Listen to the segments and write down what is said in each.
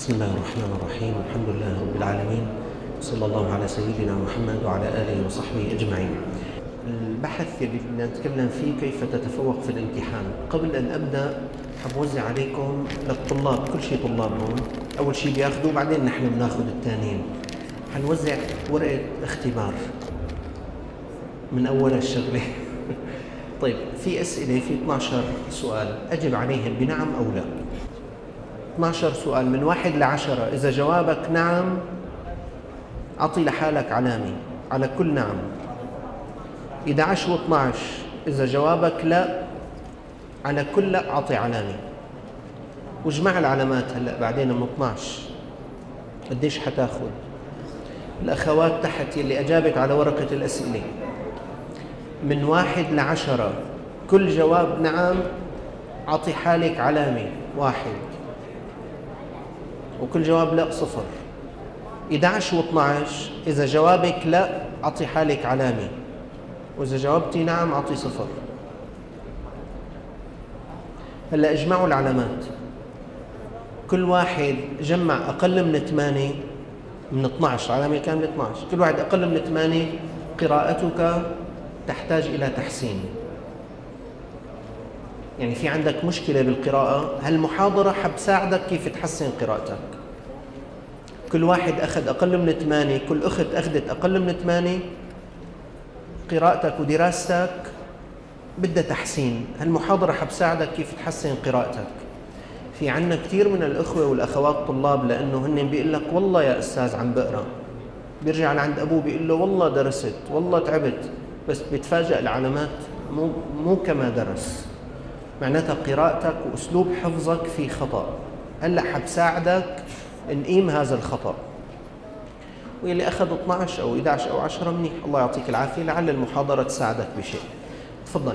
بسم الله الرحمن الرحيم. الحمد لله رب العالمين. صلى الله على سيدنا محمد وعلى آله وصحبه أجمعين. البحث اللي بدنا نتكلم فيه كيف تتفوق في الامتحان. قبل أن أبدأ حبوزع عليكم للطلاب. كل شيء طلاب هون. أول شيء بياخذوا بعدين نحن بناخذ الثانيين حنوزع ورقة اختبار. من أول الشغلة. طيب في أسئلة في 12 سؤال. أجب عليهم بنعم أو لا؟ 12 سؤال من واحد لعشرة. إذا جوابك نعم أعطي لحالك علامة على كل نعم. 11 و12 إذا جوابك لا على كل لا أعطي علامة واجمع العلامات هلأ بعدين من 12 قديش حتاخذ؟ الأخوات تحت يلي أجابت على ورقة الأسئلة. من واحد لعشرة. كل جواب نعم أعطي حالك علامة واحد. وكل جواب لا صفر. 11 و12 إذا جوابك لا أعطي حالك علامة. وإذا جاوبتي نعم أعطي صفر. هلأ إجمعوا العلامات. كل واحد جمع أقل من 8 من 12 علامة كاملة 12 كل واحد أقل من 8 قراءتك تحتاج إلى تحسين. يعني في عندك مشكلة بالقراءة هالمحاضرة حبساعدك كيف تحسن قراءتك؟ كل واحد أخذ أقل من ثمانية كل أخت أخذت أقل من ثمانية قراءتك ودراستك بدها تحسين. هالمحاضرة حبساعدك كيف تحسن قراءتك. في عنا كثير من الأخوة والأخوات طلاب لأنه هن بيقول لك والله يا أستاذ عم بقرأ. بيرجع لعند أبوه بيقول له والله درست والله تعبت. بس بيتفاجأ العلامات مو مو كما درس. معناتها قراءتك وأسلوب حفظك في خطأ. هلأ حبساعدك نقيم هذا الخطا واللي أخذ 12 أو 11 أو 10 منيح. الله يعطيك العافية. لعل المحاضرة تساعدك بشيء. تفضل.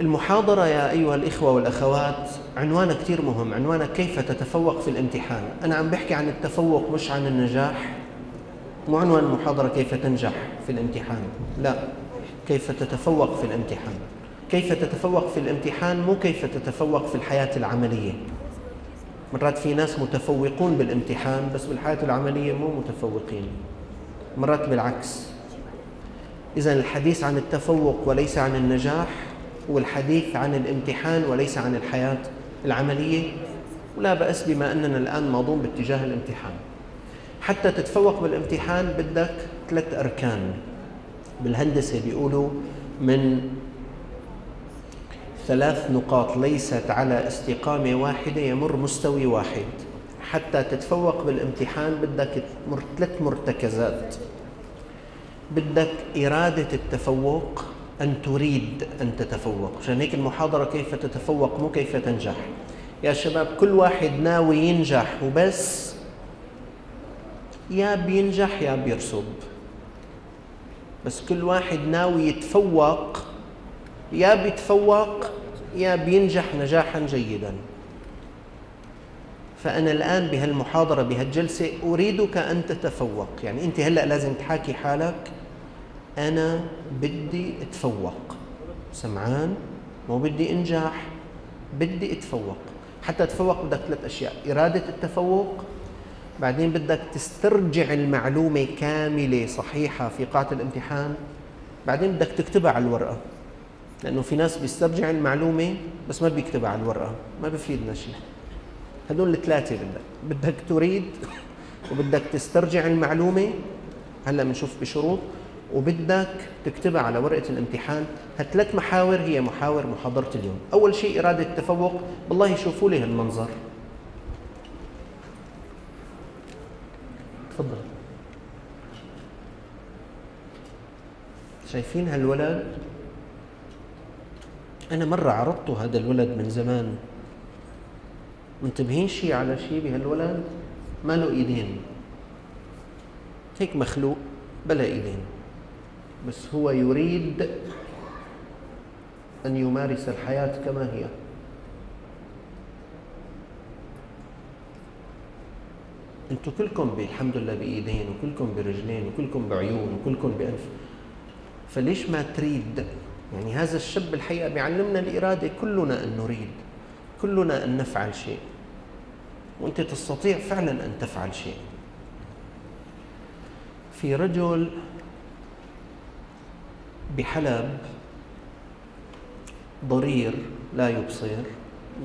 المحاضرة يا أيها الإخوة والأخوات عنوانها كثير مهم. عنوانها كيف تتفوق في الامتحان. أنا عم بحكي عن التفوق مش عن النجاح. مو عنوان المحاضرة كيف تنجح في الامتحان. لا. كيف تتفوق في الامتحان. كيف تتفوق في الامتحان مو كيف تتفوق في الحياة العملية. مرات في ناس متفوقون بالامتحان بس بالحياة العملية مو متفوقين. مرات بالعكس. إذا الحديث عن التفوق وليس عن النجاح والحديث عن الامتحان وليس عن الحياة العملية ولا بأس بما أننا الآن ماضون باتجاه الامتحان. حتى تتفوق بالامتحان بدك ثلاث أركان. بالهندسة بيقولوا من ثلاث نقاط ليست على استقامة واحدة يمر مستوي واحد. حتى تتفوق بالامتحان بدك. ثلاث مرتكزات. بدك إرادة التفوق أن تريد أن تتفوق. عشان هيك المحاضرة كيف تتفوق مو كيف تنجح. يا شباب كل واحد ناوي ينجح وبس. يا بينجح يا بيرسب. بس كل واحد ناوي يتفوق يا بيتفوق يا بينجح نجاحا جيدا. فأنا الآن بهالمحاضرة بهالجلسة أريدك أن تتفوق. يعني أنت هلأ لازم تحاكي حالك. أنا بدي أتفوق. سمعان؟ مو بدي أنجح. بدي أتفوق. حتى أتفوق بدك ثلاث أشياء. إرادة التفوق بعدين بدك تسترجع المعلومة كاملة صحيحة في قاعة الامتحان بعدين بدك تكتبها على الورقة. لأنه في ناس بيسترجع المعلومة بس ما بيكتبها على الورقة ما بفيدنا شيء هدول الثلاثة بدك. بدك تريد وبدك تسترجع المعلومة هلأ بنشوف بشروط وبدك تكتبها على ورقة الامتحان. هالثلاث محاور هي محاور محاضرة اليوم. أول شيء إرادة التفوق بالله شوفوا لي هالمنظر. تفضل. شايفين هالولد؟ أنا مرة عرضته هذا الولد من زمان. منتبهين شيء على شيء بهالولد؟ ما له إيدين. هيك مخلوق بلا إيدين. بس هو يريد أن يمارس الحياة كما هي. أنتم كلكم الحمد لله بإيدين وكلكم برجلين وكلكم بعيون وكلكم بأنف. فليش ما تريد يعني هذا الشاب الحقيقة بيعلمنا الإرادة كلنا أن نريد كلنا أن نفعل شيء. وأنت تستطيع فعلا أن تفعل شيء. في رجل بحلب ضرير لا يبصر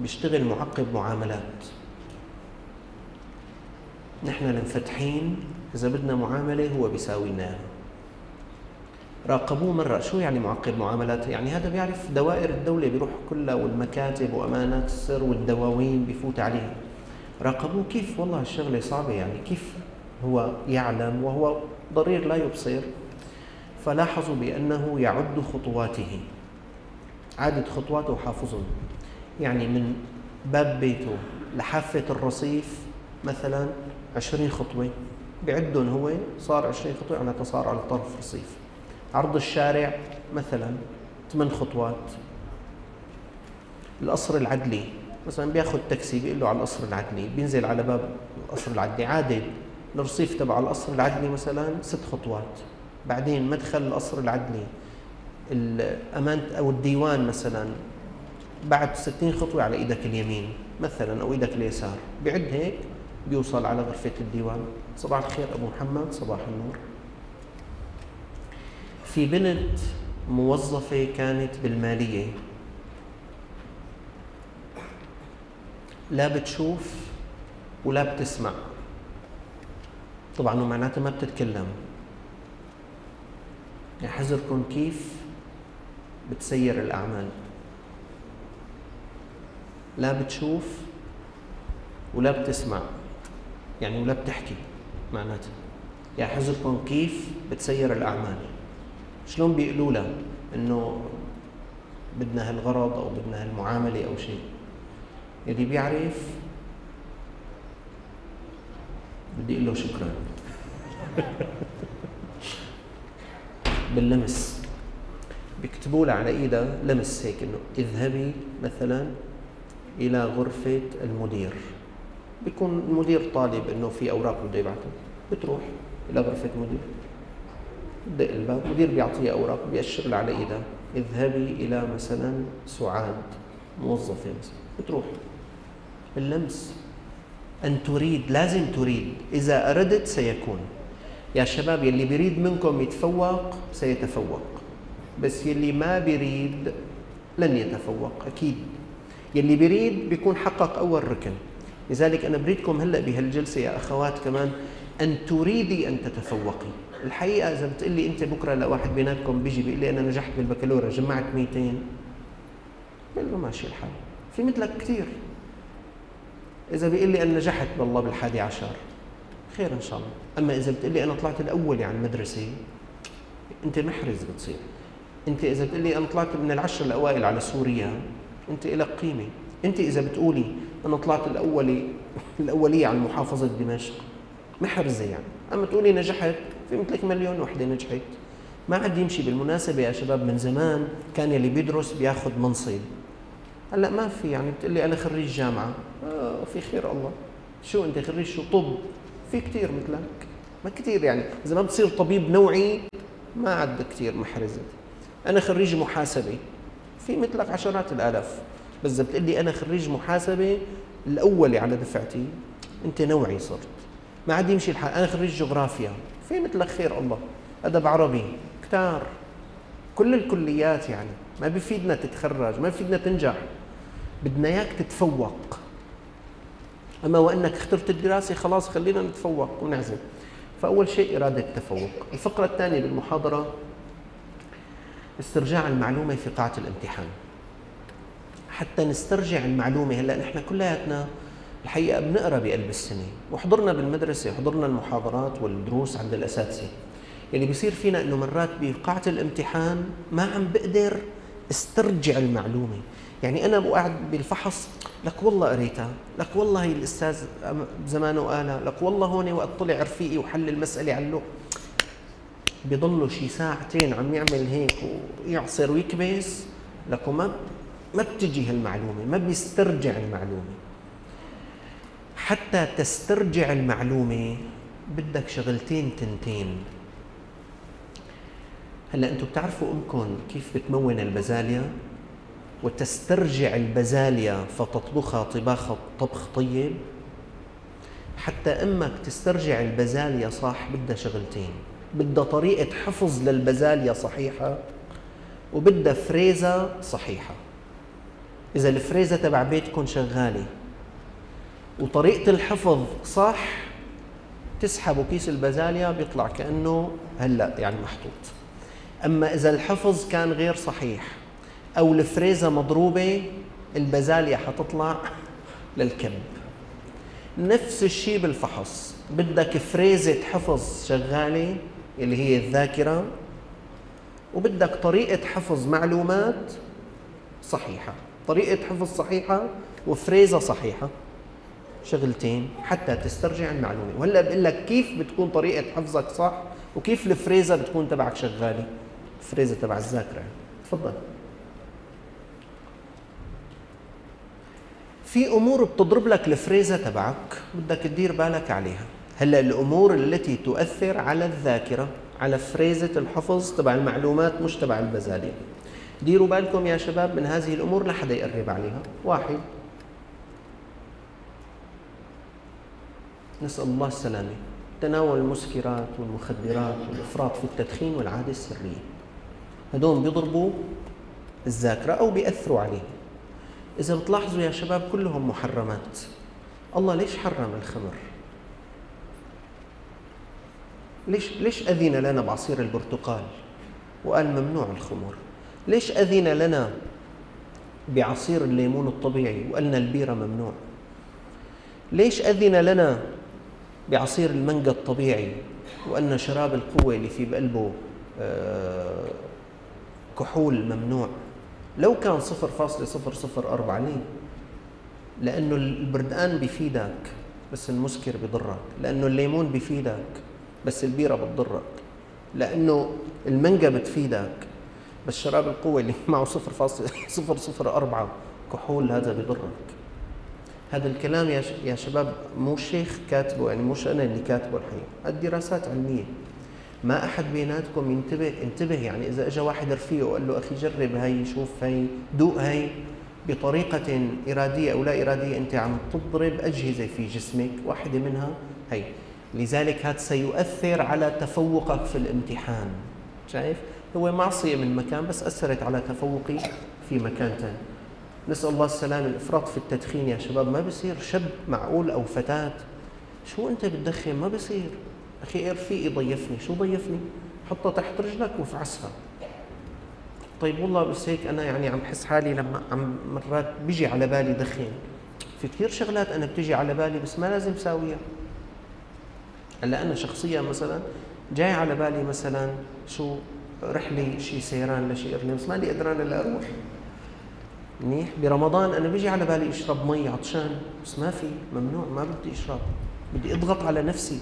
بيشتغل معقب معاملات. نحن المفتحين إذا بدنا معاملة هو بيساوي لنا راقبوه مرة. شو يعني معقب معاملات؟ يعني هذا بيعرف دوائر الدولة بيروح كلها والمكاتب وأمانات السر والدواوين بفوت عليها راقبوه كيف؟ والله الشغلة صعبة. يعني كيف هو يعلم وهو ضرير لا يبصر؟ فلاحظوا بأنه يعد خطواته. عدد خطواته وحافظهم. يعني من باب بيته لحافة الرصيف مثلا عشرين خطوة. بعدهم هو صار عشرين خطوة يعني صار على طرف رصيف. عرض الشارع مثلا ثمان خطوات. القصر العدلي مثلا بياخذ تاكسي بيقول له على القصر العدلي بينزل على باب القصر العدلي عادل الرصيف تبع القصر العدلي مثلا ست خطوات. بعدين مدخل القصر العدلي الأمان أو الديوان مثلا بعد 60 خطوة على إيدك اليمين مثلا أو إيدك اليسار. بعد هيك بيوصل على غرفة الديوان. صباح الخير أبو محمد صباح النور. في بنت موظفة كانت بالمالية. لا بتشوف ولا بتسمع. طبعا ومعناتها ما بتتكلم. يحذركم كيف بتسير الأعمال. لا بتشوف ولا بتسمع. يعني ولا بتحكي معناتها. يحذركم كيف بتسير الأعمال. شلون بيقولوا لها إنه بدنا هالغرض أو بدنا هالمعاملة أو شيء؟ اللي بيعرف بدي أقول له شكرا. باللمس. بيكتبوا لها على إيدها لمس هيك إنه اذهبي مثلا إلى غرفة المدير. بيكون المدير طالب إنه في أوراق بده يبعثها بتروح إلى غرفة المدير. بدق الباب المدير بيعطيها أوراق بيأشر على ايدها اذهبي إلى مثلا سعاد موظفه مثلا بتروح. اللمس. أن تريد لازم تريد. إذا أردت سيكون. يا شباب يلي بيريد منكم يتفوق سيتفوق. بس يلي ما بيريد لن يتفوق أكيد. يلي بيريد بيكون حقق أول ركن. لذلك أنا بريدكم هلأ بهالجلسة يا أخوات كمان. أن تريدي أن تتفوقي. الحقيقة إذا بتقول لي أنت بكرة لواحد بيناتكم بيجي بيقول لي أنا نجحت بالبكالوريا جمعت 200 بقول له ماشي الحال. في مثلك كثير إذا بيقول لي أنا نجحت بالله بالحادي عشر خير إن شاء الله. أما إذا بتقول لي أنا طلعت الأول يعني المدرسة أنت محرز بتصير. أنت إذا بتقول لي أنا طلعت من العشر الأوائل على سوريا أنت لك قيمة. أنت إذا بتقولي أنا طلعت الأولي الأولية على محافظة دمشق محرزة يعني. أما تقولي نجحت في مثلك مليون وحدة نجحت. ما عاد يمشي بالمناسبة يا شباب من زمان كان يلي بيدرس بياخذ منصب. هلأ ما في يعني بتقول لي أنا خريج جامعة. آه في خير الله. شو أنت خريج؟ شو طب؟ في كثير مثلك. ما كثير يعني. إذا ما بتصير طبيب نوعي ما عاد كثير محرزة. أنا خريج محاسبة. في مثلك عشرات الآلاف. بس إذا بتقول لي أنا خريج محاسبة الاولي على دفعتي أنت نوعي صرت. ما عاد يمشي الحال. أنا خريج جغرافيا. في مثلك خير الله؟ أدب عربي كتار. كل الكليات يعني. ما بفيدنا تتخرج ما بفيدنا تنجح. بدنا إياك تتفوق. أما وإنك اخترت الدراسة خلاص خلينا نتفوق ونعزم. فأول شيء إرادة التفوق. الفقرة الثانية بالمحاضرة استرجاع المعلومة في قاعة الامتحان. حتى نسترجع المعلومة هلأ نحن كلياتنا الحقيقة بنقرأ بقلب السنة وحضرنا بالمدرسة حضرنا المحاضرات والدروس عند الأساتذة. يعني بيصير فينا إنه مرات بقاعة الامتحان ما عم بقدر استرجع المعلومة. يعني أنا قاعد بالفحص لك والله قريتها لك والله هي الأستاذ زمانه قالها لك والله هون وقت طلع رفيقي وحل المسألة اللوح. بيضلوا شي ساعتين عم يعمل هيك ويعصر ويكبس لك وما ما بتجي هالمعلومة ما بيسترجع المعلومة. حتى تسترجع المعلومة. بدك شغلتين تنتين. هلأ أنتم بتعرفوا امكم كيف بتمون البزاليا؟ وتسترجع البزاليا فتطبخها طباخ طبخ طيب؟ حتى أمك تسترجع البزالية صح بدها شغلتين. بدها طريقة حفظ للبزالية صحيحة وبدها فريزة صحيحة. إذا الفريزة تبع بيتكم شغالة وطريقة الحفظ صح تسحبوا كيس البازاليا بيطلع كأنه هلأ يعني محطوط. أما إذا الحفظ كان غير صحيح أو الفريزة مضروبة البازاليا حتطلع للكب. نفس الشيء بالفحص بدك فريزة حفظ شغالة اللي هي الذاكرة وبدك طريقة حفظ معلومات صحيحة. طريقة حفظ صحيحة وفريزة صحيحة. شغلتين حتى تسترجع المعلومة. وهلأ بقول لك كيف بتكون طريقة حفظك صح؟ وكيف الفريزة بتكون تبعك شغالة؟ الفريزة تبع الذاكرة. تفضل. في أمور بتضرب لك الفريزة تبعك بدك تدير بالك عليها. هلأ الأمور التي تؤثر على الذاكرة على فريزة الحفظ تبع المعلومات مش تبع البزاليه ديروا بالكم يا شباب من هذه الأمور لا حدا يقرب عليها. واحد. نسأل الله السلامة تناول المسكرات والمخدرات والإفراط في التدخين والعادة السرية هدول بيضربوا الذاكره أو بيأثروا عليها إذا بتلاحظوا يا شباب كلهم محرمات الله ليش حرم الخمر؟ ليش ليش أذن لنا بعصير البرتقال وقال ممنوع الخمر؟ ليش أذن لنا بعصير الليمون الطبيعي وقالنا البيرة ممنوع؟ ليش أذن لنا بعصير المانجا الطبيعي وأن شراب القوة اللي في بقلبه آه، كحول ممنوع؟ لو كان 0.004 ليه؟ لأنه البردقان بيفيدك بس المسكر بضرك لأنه الليمون بيفيدك بس البيرة بتضرك لأنه المانجا بتفيدك بس شراب القوة اللي معه 0.004 كحول هذا بضرك هذا الكلام يا شباب مو شيخ كاتبه يعني مش أنا اللي كاتبه الحقيقة الدراسات علمية. ما أحد بيناتكم ينتبه انتبه يعني إذا اجى واحد رفيقه وقال له أخي جرب هي شوف هي دوق هي بطريقة إرادية أو لا إرادية أنت عم تضرب أجهزة في جسمك واحدة منها هي لذلك هذا سيؤثر على تفوقك في الامتحان. شايف؟ هو معصية من مكان بس أثرت على تفوقي في مكان ثاني نسأل الله السلامة الإفراط في التدخين يا شباب ما بصير شاب معقول أو فتاة. شو أنت بتدخن؟ ما بصير أخي إيه رفيقي ضيفني؟ شو ضيفني؟ حطها تحت رجلك وافعسها طيب والله بس هيك أنا يعني عم بحس حالي لما عم مرات بيجي على بالي دخين. في كثير شغلات أنا بتيجي على بالي بس ما لازم ساويها. هلأ أنا شخصيا مثلا جاي على بالي مثلا شو رحلة شي سيران لشي أرنب بس مالي قدران إلا أروح. منيح. برمضان أنا بيجي على بالي أشرب مي عطشان بس ما في ممنوع ما بدي أشرب. بدي أضغط على نفسي.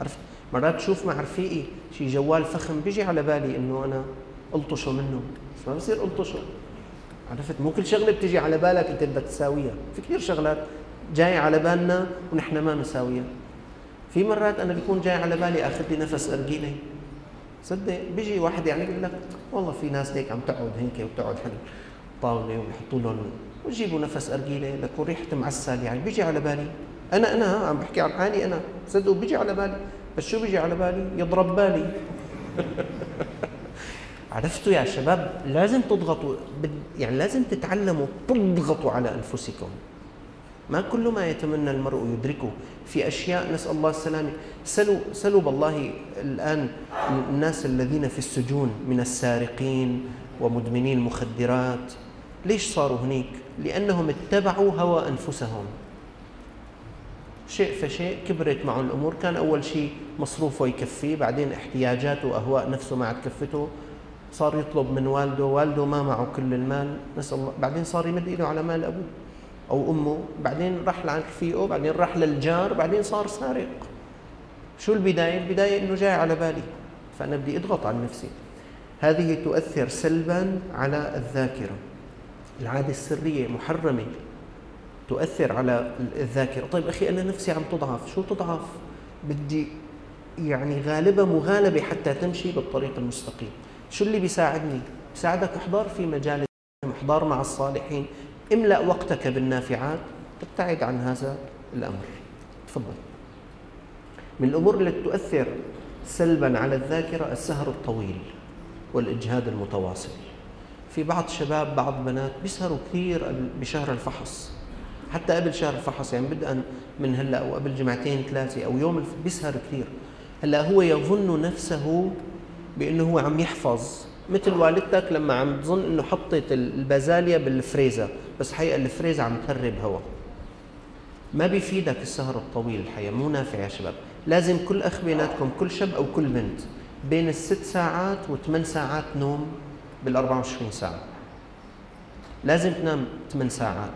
عرفت؟ مرات تشوف مع رفيقي شي جوال فخم بيجي على بالي إنه أنا ألطشه منه بس ما بصير ألطشه. عرفت؟ مو كل شغلة بتجي على بالك انت بدك تساويها. في كثير شغلات جاي على بالنا ونحن ما مساويها في مرات أنا بيكون جاي على بالي آخذ لي نفس ارجيله صدق؟ بيجي واحد يعني بيقول لك والله في ناس هيك عم تقعد هيك وتقعد حل طاوله ويحطوا لهم ويجيبوا نفس ارجيله لك وريحه معسل يعني. بيجي على بالي. أنا أنا عم بحكي عن حالي أنا. صدقوا بيجي على بالي. بس شو بيجي على بالي؟ يضرب بالي. عرفتوا يا شباب؟ لازم تضغطوا. يعني لازم تتعلموا تضغطوا على أنفسكم. ما كل ما يتمنى المرء يدركه. في أشياء نسأل الله السلامة. سلوا سلوا بالله الآن الناس الذين في السجون من السارقين ومدمني المخدرات ليش صاروا هنيك؟ لأنهم اتبعوا هوى أنفسهم. شيء فشيء كبرت معه الأمور. كان أول شيء مصروفه يكفيه بعدين احتياجاته وأهواء نفسه ما عاد كفته. صار يطلب من والده والده ما معه كل المال نسأل الله. بعدين صار يمد إيده على مال أبوه أو أمه. بعدين راح لعند رفيقه بعدين راح للجار بعدين صار سارق. شو البداية؟ البداية إنه جاي على بالي. فأنا بدي أضغط على نفسي. هذه تؤثر سلبا على الذاكرة. العادة السرية محرمة تؤثر على الذاكرة. طيب أخي أنا نفسي عم تضعف. شو تضعف؟ بدي يعني غالبة مغالبة حتى تمشي بالطريق المستقيم. شو اللي بيساعدني؟ بيساعدك احضار في مجال احضار مع الصالحين. املأ وقتك بالنافعات. ابتعد عن هذا الأمر. تفضل. من الأمور التي تؤثر سلبا على الذاكرة السهر الطويل والإجهاد المتواصل. في بعض الشباب بعض البنات بيسهروا كثير بشهر الفحص. حتى قبل شهر الفحص يعني بدءا من هلأ أو قبل جمعتين ثلاثة أو يوم بيسهر كثير. هلأ هو يظن نفسه بإنه هو عم يحفظ. مثل والدتك لما عم تظن إنه حطت البازاليا بالفريزر بس حقيقة الفريزر عم تهرب هواء ما بيفيدك السهر الطويل الحقيقة مو نافع يا شباب. لازم كل أخ بيناتكم كل شاب أو كل بنت بين الست ساعات وثمان ساعات نوم بال 24 ساعة. لازم تنام 8 ساعات.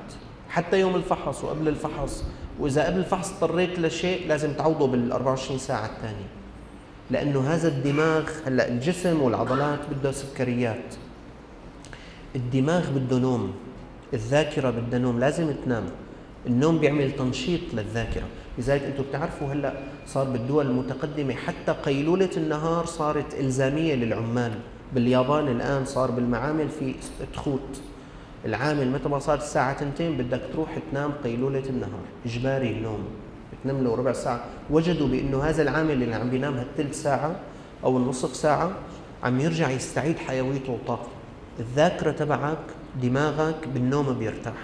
حتى يوم الفحص وقبل الفحص. وإذا قبل الفحص اضطريت لشيء لازم تعوضه بال 24 ساعة الثانية. لأنه هذا الدماغ هلأ الجسم والعضلات بده سكريات. الدماغ بده نوم. الذاكرة بدها نوم. لازم تنام. النوم بيعمل تنشيط للذاكرة. لذلك أنتم بتعرفوا هلأ صار بالدول المتقدمة حتى قيلولة النهار صارت إلزامية للعمال. باليابان الآن صار بالمعامل في تخوت. العامل متى ما صار الساعة تنتين بدك تروح تنام قيلولة النهار إجباري النوم بتنام له ربع ساعة. وجدوا بأنه هذا العامل اللي عم بينام هالثلث ساعة أو النصف ساعة عم يرجع يستعيد حيويته وطاقته. الذاكرة تبعك دماغك بالنوم بيرتاح.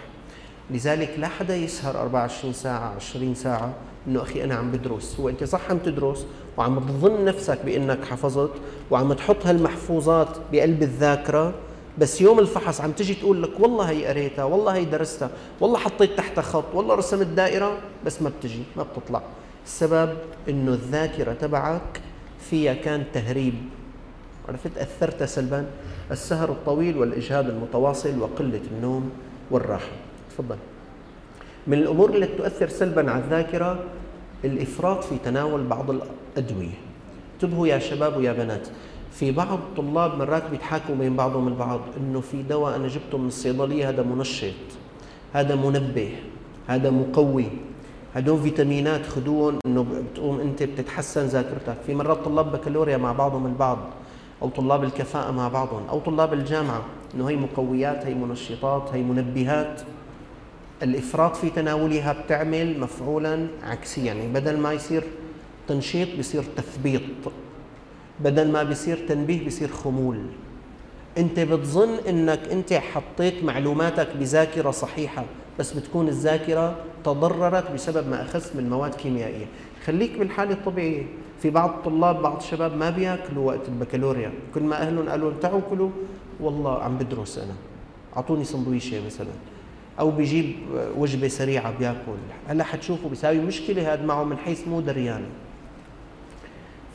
لذلك لا حدا يسهر 24 ساعة 20 ساعة إنه أخي أنا عم بدرس هو انت صح عم تدرس وعم تظن نفسك بإنك حفظت وعم تحط هالمحفوظات بقلب الذاكرة. بس يوم الفحص عم تجي تقول لك والله هي قريتها والله هي درستها والله حطيت تحتها خط والله رسمت دائرة بس ما بتجي ما بتطلع. السبب إنه الذاكرة تبعك فيها كان تهريب. عرفت؟ أثرت سلبا. السهر الطويل والإجهاد المتواصل وقلة النوم والراحة. تفضل. من الأمور التي تؤثر سلبا على الذاكرة الإفراط في تناول بعض الادويه انتبهوا يا شباب ويا بنات في بعض الطلاب مرات بيتحاكوا بين بعضهم البعض إنه في دواء أنا جبته من الصيدلية هذا منشط هذا منبه هذا مقوي هدول فيتامينات خذوهم إنه بتقوم أنت بتتحسن ذاكرتك. في مرات طلاب بكالوريا مع بعضهم البعض أو طلاب الكفاءة مع بعضهم أو طلاب الجامعة إنه هي مقويات هي منشطات هي منبهات. الإفراط في تناولها بتعمل مفعولا عكسيا يعني بدل ما يصير تنشيط بصير تثبيط. بدل ما بيصير تنبيه بيصير خمول. انت بتظن انك انت حطيت معلوماتك بذاكرة صحيحة بس بتكون الذاكرة تضررت بسبب ما أخذت من مواد كيميائية. خليك بالحاله الطبيعية. في بعض الطلاب بعض الشباب ما بياكلوا وقت البكالوريا. كل ما أهلهم قالوا تعوا كلوا والله عم بدرس أنا. أعطوني سندويشة مثلا. أو بيجيب وجبة سريعة بياكل. هلأ حتشوفوا بيساوي مشكلة هذا معه من حيث مو دريان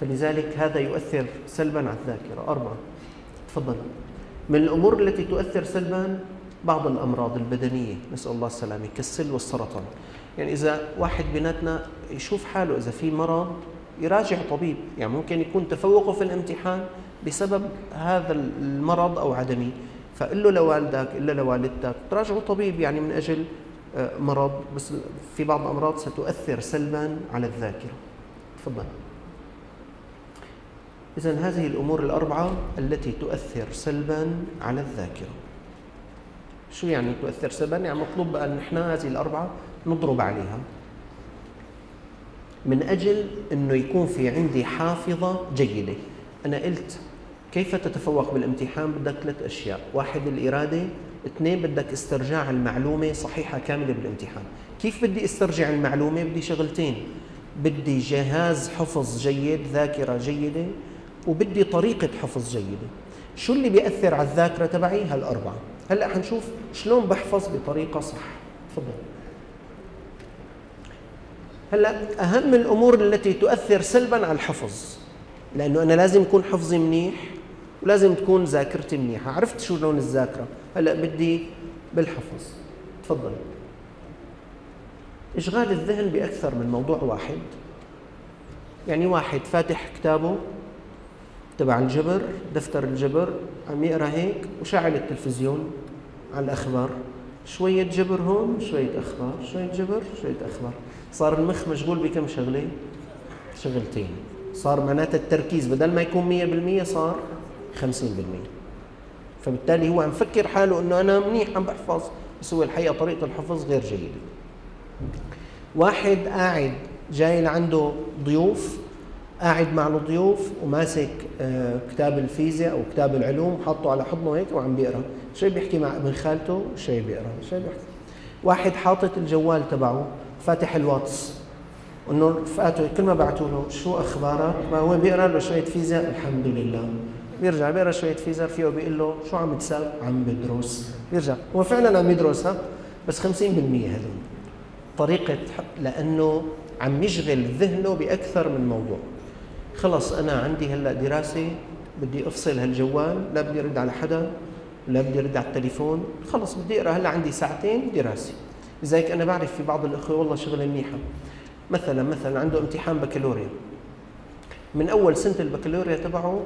فلذلك هذا يؤثر سلبا على الذاكرة. أربعة. تفضل. من الأمور التي تؤثر سلبا بعض الأمراض البدنية. نسأل الله السلامة. كالسل والسرطان. يعني إذا واحد بيناتنا يشوف حاله إذا في مرض يراجع طبيب. يعني ممكن يكون تفوقه في الامتحان بسبب هذا المرض أو عدمه. فقل له لوالدك إلا لوالدتك تراجعوا طبيب يعني من أجل آه، مرض. بس في بعض الأمراض ستؤثر سلبا على الذاكرة. تفضل. إذا هذه الأمور الأربعة التي تؤثر سلبا على الذاكرة. شو يعني تؤثر سلبا؟ يعني مطلوب أن نحن هذه الأربعة نضرب عليها. من أجل أنه يكون في عندي حافظة جيدة. أنا قلت كيف تتفوق بالامتحان؟ بدك ثلاث أشياء. واحد الإرادة اثنين بدك استرجاع المعلومة صحيحة كاملة بالامتحان. كيف بدي استرجع المعلومة؟ بدي شغلتين. بدي جهاز حفظ جيد ذاكرة جيدة. وبدي طريقة حفظ جيدة. شو اللي بيأثر على الذاكرة تبعي؟ هالأربعة. هلأ حنشوف شلون بحفظ بطريقة صح. تفضل. هلأ أهم الأمور التي تؤثر سلبا على الحفظ لأنه أنا لازم يكون حفظي منيح ولازم تكون ذاكرتي منيحة. عرفت شو لون الذاكرة؟ هلأ بدي بالحفظ. تفضل. إشغال الذهن بأكثر من موضوع واحد. يعني واحد فاتح كتابه تبع الجبر دفتر الجبر عم يقرا هيك وشعل التلفزيون على الأخبار. شوية جبر هون شوية أخبار شوية جبر شوية أخبار. صار المخ مشغول بكم شغلة؟ شغلتين. صار معناتها التركيز بدل ما يكون مية بالمية صار خمسين بالمية. فبالتالي هو عم فكر حاله إنه أنا منيح عم بحفظ بس هو الحقيقة طريقة الحفظ غير جيدة. واحد قاعد جاي لعنده ضيوف قاعد مع الضيوف وماسك آه، كتاب الفيزياء أو كتاب العلوم حاطه على حضنه هيك وعم بيقرأ. شوي بيحكي مع ابن خالته شوي بيقرأ. شوي بيحكي. واحد حاطط الجوال تبعه فاتح الواتس. إنه رفقاته كل ما بعثوا له شو أخبارك؟ ما هو بيقرأ له شوية فيزياء. الحمد لله. بيرجع بيقرأ شوية فيزياء. فيه بيقول له شو عم تساوي؟ عم بدرس بيرجع. هو فعلا عم يدرس ها؟ بس 50% هذول طريقة لأنه عم يشغل ذهنه بأكثر من موضوع. خلص أنا عندي هلأ دراسة بدي أفصل هالجوال لا بدي أرد على حدا لا بدي أرد على التليفون خلص بدي أقرأ. هلأ عندي ساعتين دراسة. لذلك أنا بعرف في بعض الأخوة والله شغلة منيحة. مثلا مثلا عنده امتحان بكالوريا. من أول سنة البكالوريا تبعه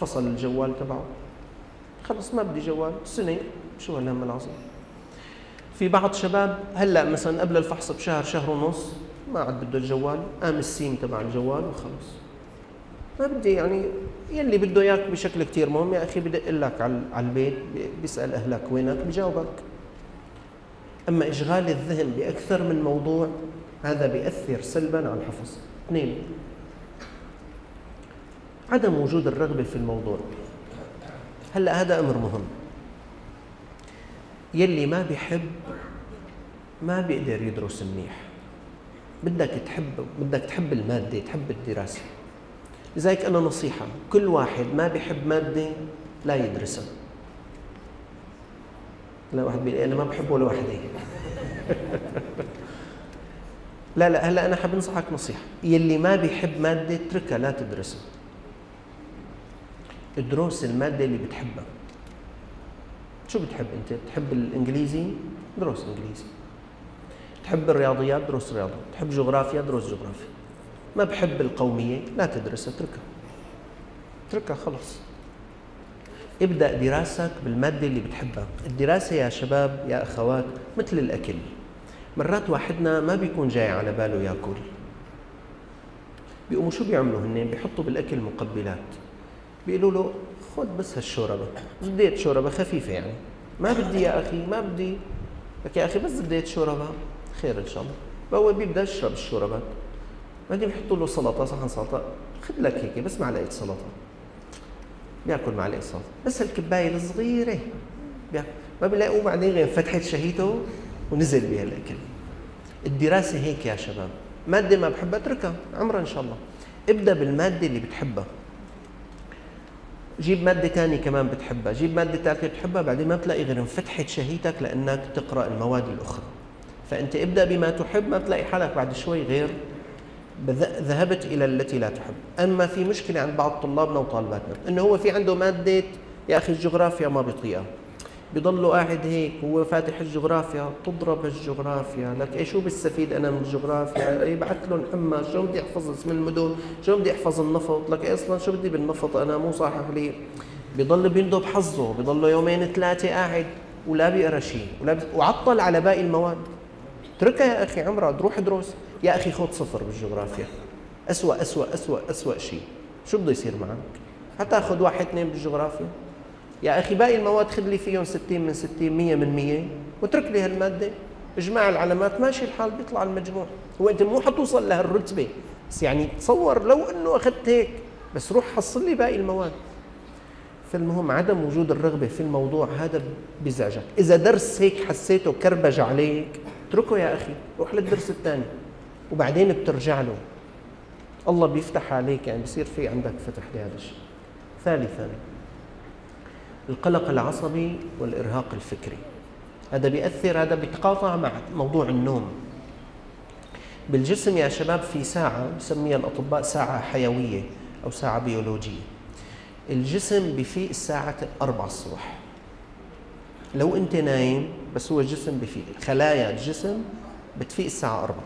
فصل الجوال تبعه. خلص ما بدي جوال سنة. شو هالهم العظيم؟ في بعض شباب هلأ مثلا قبل الفحص بشهر شهر ونص ما عاد بده الجوال قام السيم تبع الجوال وخلص ما بدي يعني يلي بده إياك بشكل كثير مهم. يا أخي بدق لك على البيت بيسأل أهلك وينك؟ بجاوبك. أما إشغال الذهن بأكثر من موضوع هذا بيأثر سلبا على الحفظ. اثنين عدم وجود الرغبة في الموضوع. هلأ هذا أمر مهم. يلي ما بيحب ما بيقدر يدرس منيح. بدك تحب بدك تحب المادة تحب الدراسة. لذلك أنا نصيحة كل واحد ما بيحب مادة لا يدرسها. لا واحد بيقول أنا ما بحب ولا واحدة لا لا هلأ أنا حاب أنصحك نصيحة. يلي ما بيحب مادة اتركها لا تدرسها. ادرس المادة اللي بتحبها. شو بتحب أنت؟ بتحب الإنجليزي؟ درس إنجليزي. تحب الرياضيات؟ درس رياضة. تحب جغرافيا؟ درس جغرافيا. ما بحب القومية لا تدرسها اتركها. اتركها خلص ابدأ دراستك بالمادة اللي بتحبها. الدراسة يا شباب يا أخوات مثل الأكل. مرات واحدنا ما بيكون جاي على باله ياكل. بيقوموا شو بيعملوا هن؟ بيحطوا بالأكل مقبلات. بيقولوا له خذ بس هالشوربة. زبدية شوربة خفيفة يعني. ما بدي يا أخي ما بدي. لك يا أخي بس زبدية شوربة. خير إن شاء الله. فهو بيبدأ يشرب الشوربات بعدين بيحطوا له سلطة صحن سلطه خذ لك هيك بس معلقه سلطة. بياكل معلقه سلطة. بس الكباية الصغيرة. بياكل ما بيلاقوا بعدين غير فتحت شهيته ونزل بها الأكل. الدراسة هيك يا شباب. مادة ما بحبها أتركها عمرها إن شاء الله. ابدأ بالمادة اللي بتحبها. جيب مادة ثانية كمان بتحبها. جيب مادة ثالثه بتحبها بعدين ما بتلاقي غير انفتحت شهيتك لأنك تقرأ المواد الأخرى. فأنت ابدأ بما تحب ما بتلاقي حالك بعد شوي غير ذهبت إلى التي لا تحب. أما في مشكلة عند بعض طلابنا وطالباتنا إنه هو في عنده مادة يا أخي الجغرافيا ما بيطيقها بضله قاعد هيك هو فاتح الجغرافيا. تضرب الجغرافيا. لك إيه؟ شو بستفيد أنا من الجغرافيا؟ يبعث إيه لهم حمى. شو بدي أحفظ اسم المدن؟ شو بدي أحفظ النفط؟ لك إيه أصلا؟ شو بدي بالنفط؟ أنا مو صاحب لي. بضل بيندب حظه. بضله يومين ثلاثة قاعد ولا بيقرأ شيء ولا وعطل على باقي المواد. اتركها يا أخي عمرها روح ادرس يا أخي خذ صفر بالجغرافيا. اسوء اسوء اسوء اسوء شيء. شو بده يصير معك؟ حتاخذ واحد اثنين بالجغرافيا. يا أخي باقي المواد خذ لي فيهم 60 من 60 100 من 100 واترك لي هالمادة. اجمع العلامات ماشي الحال بيطلع المجموع. هو انت مو حتوصل لهالرتبة. بس يعني تصور لو إنه أخذت هيك بس روح حصل لي باقي المواد. فالمهم عدم وجود الرغبة في الموضوع هذا بيزعجك. إذا درس هيك حسيته كربج عليك اتركه يا أخي روح للدرس الثاني. وبعدين بترجع له. الله بيفتح عليك يعني بصير في عندك فتح لهذا الشيء. ثالثا القلق العصبي والإرهاق الفكري. هذا بيأثر هذا بيتقاطع مع موضوع النوم. بالجسم يا شباب في ساعة بسميها الأطباء ساعة حيوية أو ساعة بيولوجية. الجسم بفيق الساعة أربعة الصبح. لو أنت نايم بس هو الجسم بفيق. خلايا الجسم بتفيق الساعة أربعة.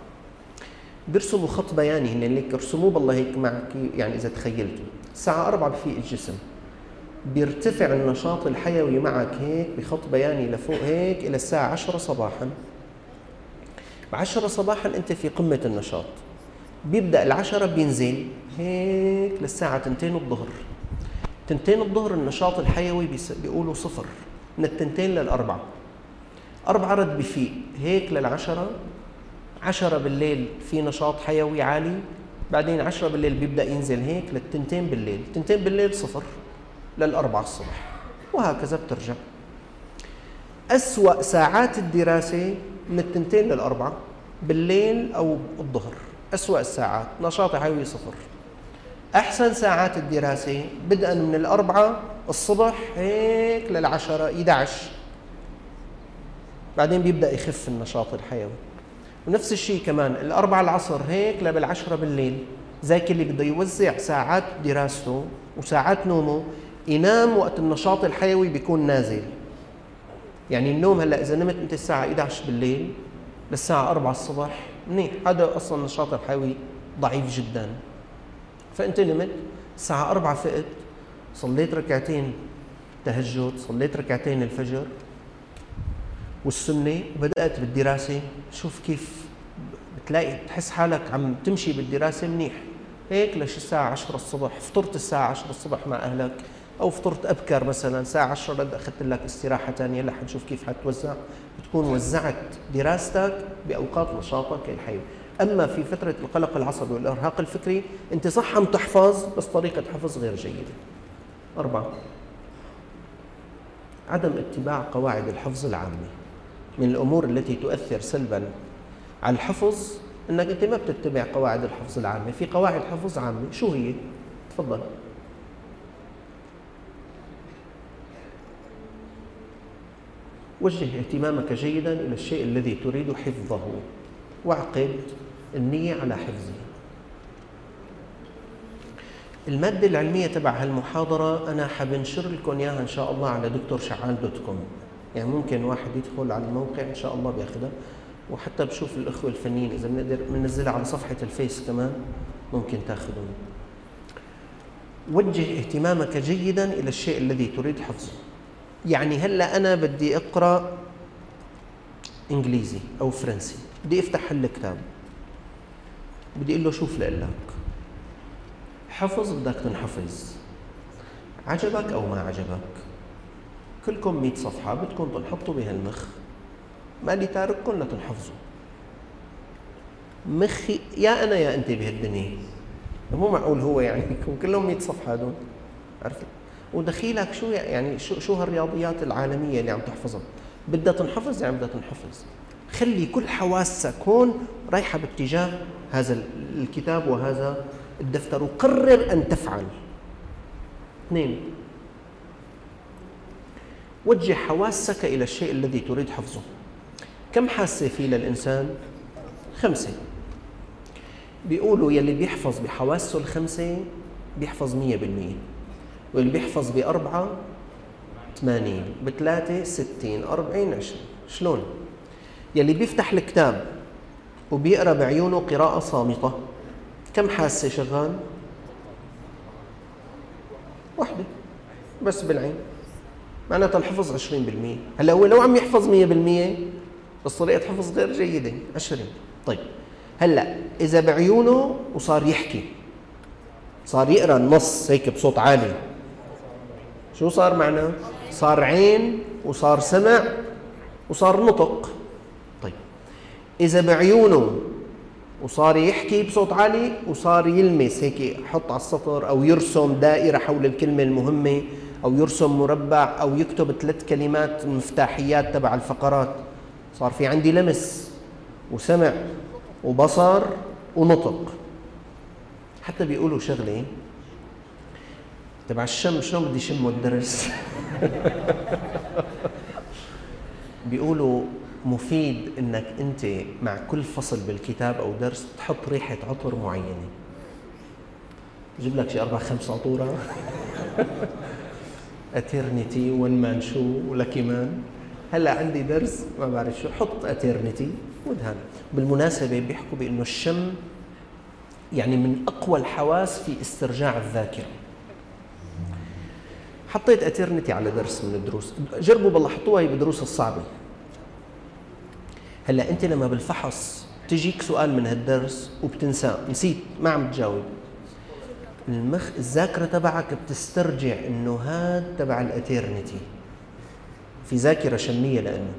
بيرسموا خط بياني هن ليك رسموه بالله هيك معك يعني إذا تخيلتوا. الساعة أربعة بفيق الجسم. بيرتفع النشاط الحيوي معك هيك بخط بياني لفوق هيك إلى الساعة 10 صباحا. ب 10 صباحا أنت في قمة النشاط. بيبدأ العشرة بينزل هيك للساعة 2 الظهر. 2 الظهر النشاط الحيوي بيقولوا صفر. من التنتين للأربعة. أربعة رد بفيق هيك للعشرة. عشرة بالليل في نشاط حيوي عالي بعدين عشرة بالليل بيبدأ ينزل هيك للتنتين بالليل. تنتين بالليل صفر للأربعة الصبح. وهكذا بترجع. أسوأ ساعات الدراسة من التنتين للأربعة بالليل أو الظهر. أسوأ الساعات نشاط حيوي صفر. أحسن ساعات الدراسة بدءا من الأربعة الصبح هيك للعشرة 11 بعدين بيبدأ يخف النشاط الحيوي. ونفس الشيء كمان الأربعة العصر هيك لبالعشرة بالليل. زي اللي بده يوزع ساعات دراسته وساعات نومه ينام وقت النشاط الحيوي بيكون نازل. يعني النوم هلأ إذا نمت أنت الساعة 11 بالليل للساعة 4 الصبح منيح. هذا أصلا النشاط الحيوي ضعيف جدا. فأنت نمت الساعة 4 فقت صليت ركعتين تهجد صليت ركعتين الفجر والسنة وبدات بالدراسة. شوف كيف بتلاقي بتحس حالك عم تمشي بالدراسة منيح. هيك لش الساعة 10 الصبح فطرت الساعة 10 الصبح مع أهلك أو فطرت أبكر مثلا الساعة 10 رد أخذت لك استراحة ثانية لحتشوف كيف حتوزع بتكون وزعت دراستك بأوقات نشاطك الحيوي. أما في فترة القلق العصبي والإرهاق الفكري أنت صح عم تحفظ؟ بس طريقة حفظ غير جيدة. أربعة. عدم اتباع قواعد الحفظ العامة. من الأمور التي تؤثر سلبا على الحفظ أنك أنت ما بتتبع قواعد الحفظ العامة. في قواعد حفظ عامة شو هي؟ تفضل. وجه اهتمامك جيدا إلى الشيء الذي تريد حفظه. واعقد. النية على حفظه. المادة العلمية تبع هالمحاضرة أنا حبنشر لكم إياها إن شاء الله على دكتور شعال dot com. يعني ممكن واحد يدخل على الموقع إن شاء الله بياخذها وحتى بشوف الأخوة الفنيين إذا بنقدر بننزلها على صفحة ال Face كمان ممكن تاخذون وجه اهتمامك جيدا إلى الشيء الذي تريد حفظه. يعني هلأ أنا بدي أقرأ إنجليزي أو فرنسي. بدي أفتح هالكتاب. بدي أقول له شوف لك حفظ بدك تنحفظ. عجبك أو ما عجبك؟ كلكم 100 صفحة بدكم تنحطوا بهالمخ. مالي تارككم لتنحفظوا مخي يا أنا يا أنت بهالدنيا. مو معقول هو يعني كلهم 100 صفحة هدول. عرفت؟ ودخيلك شو يعني شو شو هالرياضيات العالمية اللي عم تحفظها؟ بدها تنحفظ يعني بدها تنحفظ. خلي كل حواسك هون رايحة باتجاه هذا الكتاب وهذا الدفتر وقرر أن تفعل. اثنين. وجه حواسك إلى الشيء الذي تريد حفظه. كم حاسة في للإنسان؟ خمسة. بيقولوا يلي بيحفظ بحواسه الخمسة بيحفظ مية بالمية واللي بيحفظ بأربعة 80 بثلاثة 60 40 20 شلون؟ يلي بيفتح الكتاب وبيقرأ بعيونه قراءة صامتة. كم حاسة شغال؟ وحدة بس بالعين. معناتها الحفظ 20% هلا هو لو عم يحفظ 100% بس طريقة حفظ غير جيدة. 20 طيب. هلا إذا بعيونه وصار يحكي صار يقرأ النص هيك بصوت عالي شو صار معنا؟ صار عين وصار سمع وصار نطق. إذا بعيونه وصار يحكي بصوت عالي وصار يلمس هيك يحط على السطر أو يرسم دائرة حول الكلمة المهمة أو يرسم مربع أو يكتب ثلاث كلمات مفتاحيات تبع الفقرات. صار في عندي لمس وسمع وبصر ونطق. حتى بيقولوا شغلة تبع الشم شلون بدي شمه الدرس؟ بيقولوا مفيد إنك أنت مع كل فصل بالكتاب أو درس تحط ريحة عطر معينة. جيب لك شي أربع خمس عطورة Eternity One Man Show و Lucky Man هلأ عندي درس ما بعرف شو حط Eternity ودهن بالمناسبة بيحكوا بأنه الشم يعني من أقوى الحواس في استرجاع الذاكرة. حطيت Eternity على درس من الدروس. جربوا بالله حطوها هي بالدروس الصعبة. هلا انت لما بالفحص تجيك سؤال من هالدرس وبتنساه نسيت ما عم تجاوب. المخ الذاكرة تبعك بتسترجع إنه هاد تبع الاترنتي في ذاكرة شمية لأنه.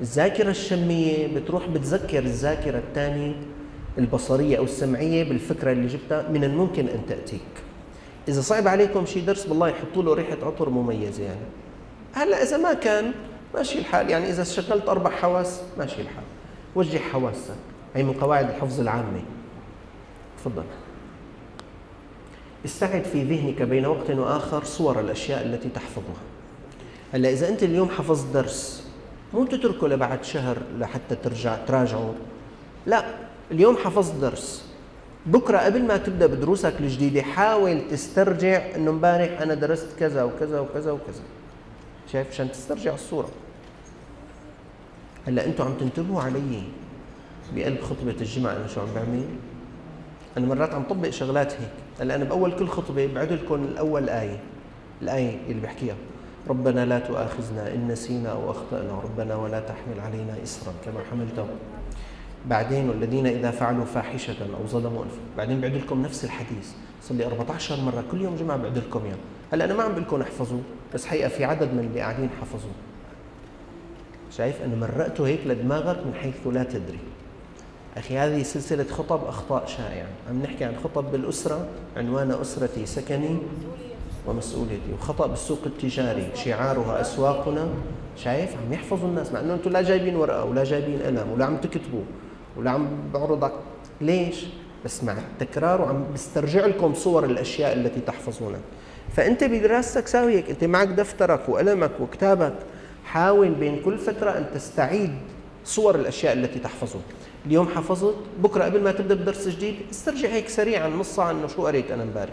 الذاكرة الشمية بتروح بتذكر الذاكرة الثانية البصرية أو السمعية بالفكرة اللي جبتها من الممكن أن تأتيك. إذا صعب عليكم شيء درس بالله يحطوا له ريحة عطر مميزة يعني. هلا إذا ما كان ماشي الحال. يعني إذا شغلت أربع حواس ماشي الحال. وجه حواسك. هي من قواعد الحفظ العامة. تفضل. استعد في ذهنك بين وقت وآخر صور الأشياء التي تحفظها. هلأ إذا أنت اليوم حفظت درس مو تتركه لبعد شهر لحتى ترجع تراجعه. لا اليوم حفظت درس. بكرة قبل ما تبدأ بدروسك الجديدة حاول تسترجع إنه امبارح أنا درست كذا وكذا وكذا وكذا. شايف عشان تسترجع الصورة. هلا أنتم عم تنتبهوا علي بقلب خطبة الجمعة أنا شو عم بعمل؟ أنا مرات عم طبق شغلات هيك هلا أنا بأول كل خطبة بعد لكم الأول آية الآية اللي بحكيها. ربنا لا تؤاخذنا إن نسينا أو أخطأنا ربنا ولا تحمل علينا اسرا كما حملته. بعدين والذين إذا فعلوا فاحشة أو ظلموا أنفسهم بعدين بعد لكم نفس الحديث صار لي 14 مرة كل يوم جمعة بعد لكم إياه. هلا أنا ما عم بقول لكم احفظوا بس حقيقة في عدد من اللي قاعدين حفظوا شايف أنا مرقته هيك لدماغك من حيث لا تدري. أخي هذه سلسلة خطب أخطاء شائعة. عم نحكي عن خطب بالأسرة عنوان أسرتي سكني ومسؤوليتي. وخطأ بالسوق التجاري شعارها أسواقنا. شايف؟ عم يحفظوا الناس مع إنه أنتم لا جايبين ورقة ولا جايبين قلم ولا عم تكتبوا ولا عم بعرضك. ليش؟ بس مع التكرار وعم بسترجع لكم صور الأشياء التي تحفظونها. فأنت بدراستك ساوي هيك أنت معك دفترك وقلمك وكتابك. حاول بين كل فترة أن تستعيد صور الأشياء التي تحفظها. اليوم حفظت بكرة قبل ما تبدأ بدرس جديد استرجع هيك سريعا نص ساعه انه شو قريت أنا امبارح.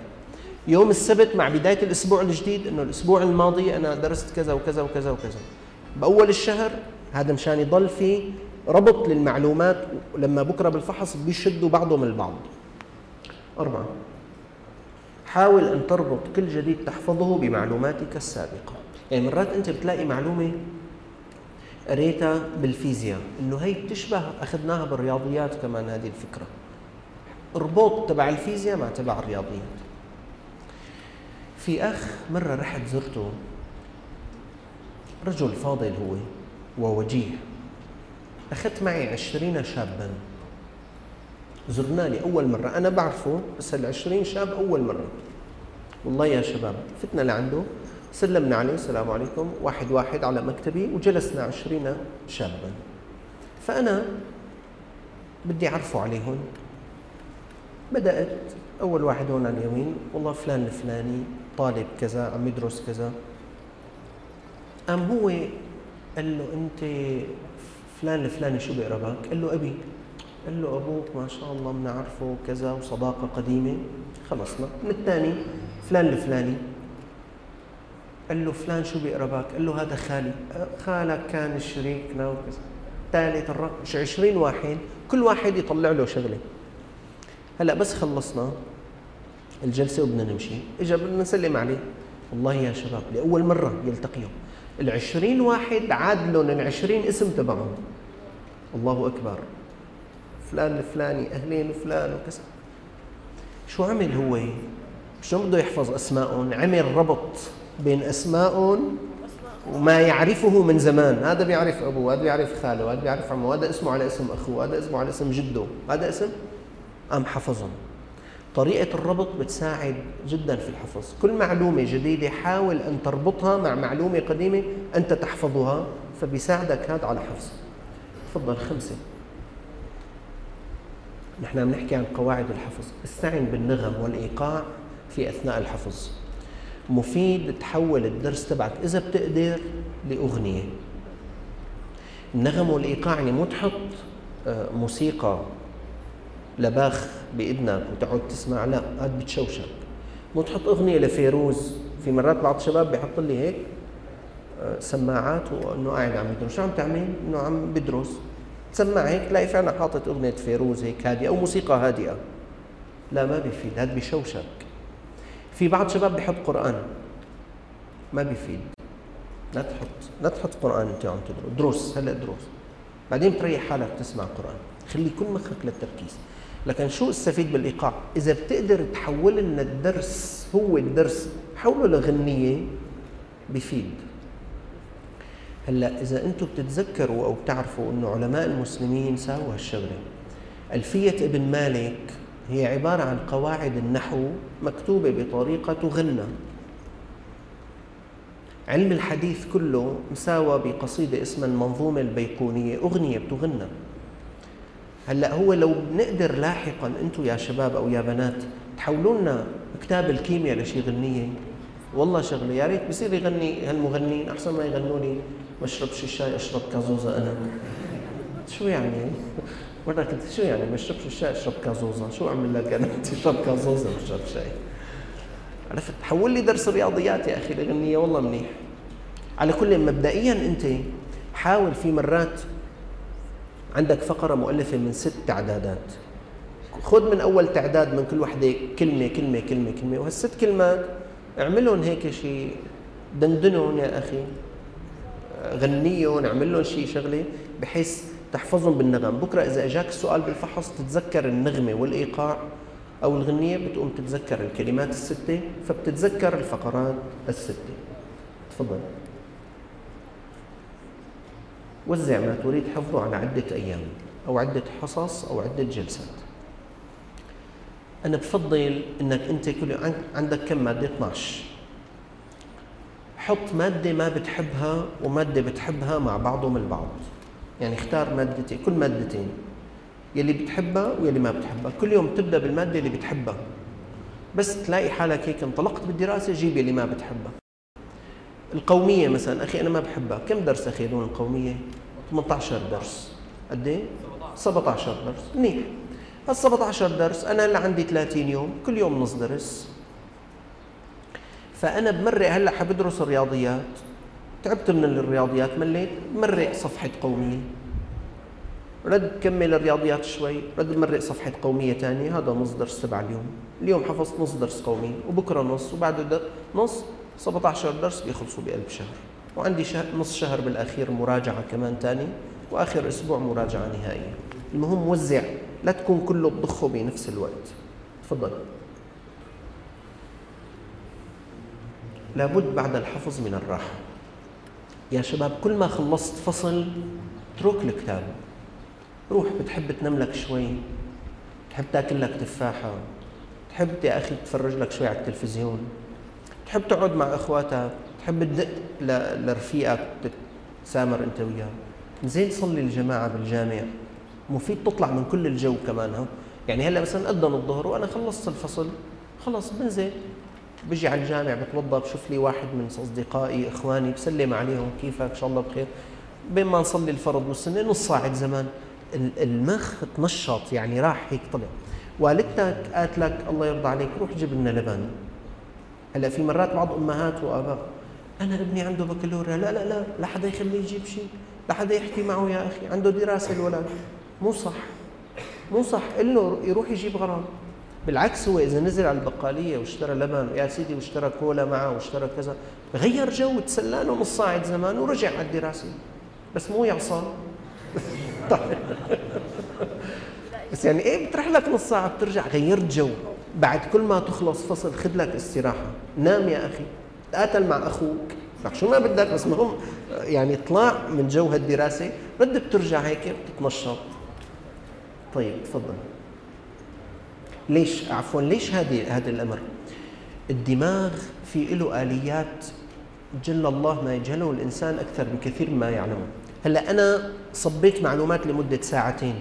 يوم السبت مع بداية الأسبوع الجديد إنه الأسبوع الماضي أنا درست كذا وكذا وكذا وكذا. بأول الشهر هذا مشان يضل في ربط للمعلومات لما بكرة بالفحص بيشدوا بعضهم البعض. أربعة. حاول أن تربط كل جديد تحفظه بمعلوماتك السابقة. يعني مرات أنت بتلاقي معلومة قريتها بالفيزياء إنه هي بتشبه أخذناها بالرياضيات كمان هذه الفكرة. اربط تبع الفيزياء مع تبع الرياضيات. في أخ مرة رحت زرته رجل فاضل هو ووجيه أخذت معي عشرين شابا. زرناني أول مرة. أنا بعرفه بس العشرين شاب أول مرة. والله يا شباب فتنا لعنده. سلمنا عليه. السلام عليكم. واحد واحد على مكتبي وجلسنا عشرين شابا. فأنا بدي أعرفه عليهم. بدأت أول واحد هون على اليمين. والله فلان الفلاني طالب كذا عم يدرس كذا. قام هو قال له أنت فلان الفلاني شو بيقربك؟ قال له أبي. قال له أبوك ما شاء الله بنعرفه كذا وصداقة قديمة. خلصنا. من الثاني فلان الفلاني. قال له فلان شو بيقربك؟ قال له هذا خالي. خالك كان شريكنا وكذا. ثالث الرابع 20 واحد. كل واحد يطلع له شغلة. هلا بس خلصنا الجلسة وبدنا نمشي. اجى بدنا نسلم عليه. والله يا شباب لأول مرة يلتقيهم العشرين واحد عاد لهم العشرين اسم تبعهم. الله أكبر. فلان الفلاني أهلين وفلان وكذا. شو عمل هو؟ شو بده يحفظ أسمائهم عمل ربط بين أسمائهم وما يعرفه من زمان. هذا بيعرف أبوه هذا بيعرف خاله هذا بيعرف عمه هذا اسمه على اسم أخوه هذا اسمه على اسم جده. هذا اسم؟ قام حفظهم. طريقة الربط بتساعد جدا في الحفظ. كل معلومة جديدة حاول أن تربطها مع معلومة قديمة أنت تحفظها فبيساعدك هذا على حفظ. تفضل خمسة. نحن عم نحكي عن قواعد الحفظ. استعن بالنغم والإيقاع في أثناء الحفظ. مفيد تحول الدرس تبعك إذا بتقدر لأغنية. النغم والإيقاع يعني مو تحط آه، موسيقى لباخ بإذنك وتقعد تسمع لا هذا بتشوشك. مو تحط أغنية لفيروز. في مرات بعض الشباب بيحط لي هيك آه، سماعات وإنه قاعد عم يدرس. شو عم تعمل؟ إنه عم بدرس. تسمع هيك تلاقي فعلا حاطط أغنية فيروز هيك هادئه أو موسيقى هادئه لا ما بيفيد هذا بيشوشك في بعض الشباب بيحط قرآن. ما بيفيد. لا تحط لا تحط قرآن أنت عم تدرس. دروس هلأ دروس. بعدين بتريح حالك تسمع قرآن. خلي كل مخك للتركيز. لكن شو استفيد بالإيقاع؟ إذا بتقدر تحول لنا الدرس هو الدرس حوله لغنية بفيد هلا إذا أنتم بتتذكروا أو بتعرفوا إنه علماء المسلمين ساووا هالشغلة. ألفية ابن مالك هي عبارة عن قواعد النحو مكتوبة بطريقة تغنى. علم الحديث كله مساوى بقصيدة اسمها المنظومة البيكونيه أغنية بتغنى. هلا هو لو بنقدر لاحقا أنتم يا شباب أو يا بنات تحولوا لنا كتاب الكيمياء لشي غنية؟ والله شغله يا ريت بصير يغني هالمغنيين أحسن ما يغنوا لي ما اشربش الشاي أشرب كازوزه أنا. شو يعني؟ مرة كنت شو يعني ما اشربش الشاي أشرب كازوزه شو أعمل لك أنا؟ تشرب كازوزه وأشرب شاي. عرفت؟ حول لي درس رياضيات يا أخي الغنيه والله منيح. على كل مبدئيا أنت حاول في مرات عندك فقرة مؤلفة من ست تعدادات. خذ من أول تعداد من كل وحدة كلمة كلمة كلمة كلمة وهالست كلمات اعملهم هيك شيء دندنهم يا أخي. غنيهم اعمل لهم شيء شغلة بحيث تحفظهم بالنغم. بكرة إذا إجاك السؤال بالفحص تتذكر النغمة والإيقاع أو الغنية بتقوم تتذكر الكلمات الستة فبتتذكر الفقرات الستة. تفضل. وزع ما تريد حفظه على عدة أيام أو عدة حصص أو عدة جلسات. أنا بفضل إنك أنت كل عندك كم مادة؟ 12 حط مادة ما بتحبها ومادة بتحبها مع بعضهم البعض. يعني اختار مادتين كل مادتين. يلي بتحبها ويلي ما بتحبها. كل يوم تبدأ بالمادة اللي بتحبها. بس تلاقي حالك هيك انطلقت بالدراسة جيب يلي ما بتحبها. القومية مثلا أخي أنا ما بحبها. كم درس أخي هذول القومية؟ 18 درس. قد إيه؟ 17 درس. منيح. هال 17 درس أنا اللي عندي 30 يوم كل يوم نص درس. فأنا بمرق هلأ حبدرس الرياضيات. تعبت من الرياضيات مليت مرق صفحة قومية. رد كمل الرياضيات شوي رد مرق صفحة قومية ثانية هذا نص درس تبع اليوم. اليوم حفظت نص درس قومي وبكرة نص وبعده نص 17 درس بيخلصوا بقلب شهر. وعندي شهر نص شهر بالأخير مراجعة كمان ثاني وآخر أسبوع مراجعة نهائية. المهم وزع. لا تكون كله تضخه بنفس الوقت. تفضل. لابد بعد الحفظ من الراحة. يا شباب كل ما خلصت فصل اترك الكتاب روح بتحب تنام لك شوي تحب تاكل لك تفاحة تحب يا أخي تتفرج لك شوي على التلفزيون تحب تقعد مع إخواتك تحب تدق لرفيقك تتسامر أنت وياه. زين صلي الجماعة بالجامع. مفيد تطلع من كل الجو كمان ها؟ يعني هلا مثلا أذن الظهر وأنا خلصت الفصل خلص بنزل بجي على الجامع بتوضا بشوف لي واحد من أصدقائي إخواني بسلم عليهم كيفك؟ إن شاء الله بخير. بين ما نصلي الفرض والسنة نص ساعة زمان. المخ تنشط يعني راح هيك طلع. والدتك قالت لك الله يرضى عليك روح جيب لنا لبن. هلا في مرات بعض أمهات وآباء أنا ابني عنده بكالوريا. لا لا لا لا حدا يخليه يجيب شيء لا حدا يحكي معه يا أخي عنده دراسة الولد. مو صح. مو صح له يروح يجيب غرام. بالعكس هو إذا نزل على البقالية واشترى لبن يا سيدي واشترى كولا معه واشترى كذا غير جو تسلى له نص زمان ورجع على الدراسة. بس مو طيب. بس يعني إيه بتروح لك نص ساعة بترجع؟ غيرت جو. بعد كل ما تخلص فصل خذ لك استراحة. نام يا أخي. تقاتل مع أخوك. لك شو ما بدك بس مهم يعني اطلع من جو هالدراسة. بدك ترجع هيك بتتنشط. طيب تفضل. ليش عفوا ليش هذه هذا الأمر؟ الدماغ في له آليات جل الله ما يجهله الإنسان أكثر بكثير مما يعلمه. هلأ أنا صبيت معلومات لمدة ساعتين.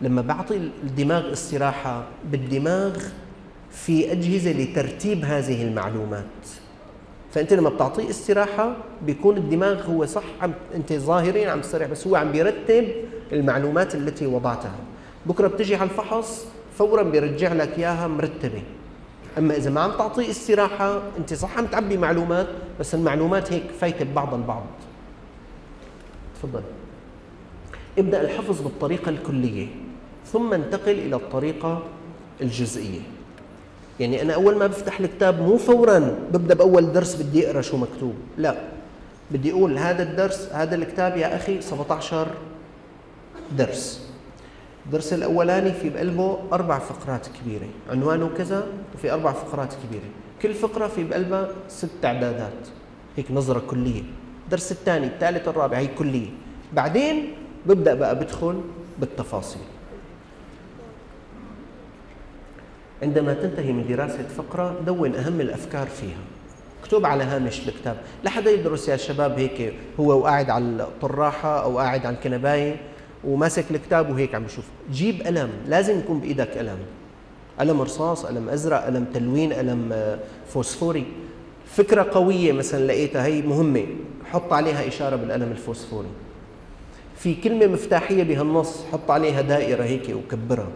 لما بعطي الدماغ استراحة بالدماغ في أجهزة لترتيب هذه المعلومات. فأنت لما بتعطيه استراحة بيكون الدماغ هو صح عم أنت ظاهرين عم تستريح بس هو عم بيرتب المعلومات التي وضعتها. بكرة بتجي على الفحص فورا بيرجع لك إياها مرتبة. أما إذا ما عم تعطيه استراحة أنت صح عم تعبي معلومات بس المعلومات هيك فايتة ببعض البعض. تفضل. ابدأ الحفظ بالطريقة الكلية ثم انتقل إلى الطريقة الجزئية. يعني أنا أول ما بفتح الكتاب مو فورا ببدأ بأول درس بدي أقرأ شو مكتوب لا. بدي أقول هذا الدرس هذا الكتاب يا أخي 17 درس. الدرس الأولاني في بقلبه أربع فقرات كبيرة. عنوانه كذا وفي أربع فقرات كبيرة. كل فقرة في بقلبها ست إعدادات. هيك نظرة كلية. الدرس الثاني الثالث الرابع هي كلية. بعدين ببدأ بقى بدخل بالتفاصيل. عندما تنتهي من دراسة فقرة دون أهم الأفكار فيها. مكتوب على هامش الكتاب. لا حدا يدرس يا شباب هيك هو وقاعد على الطراحة أو قاعد على الكنبايه وماسك الكتاب وهيك عم بشوف. جيب قلم لازم يكون بإيدك قلم. قلم رصاص قلم أزرق قلم تلوين قلم آه، فوسفوري. فكرة قوية مثلا لقيتها هي مهمة. حط عليها إشارة بالقلم الفوسفوري. في كلمة مفتاحية بهالنص حط عليها دائرة هيك وكبرها.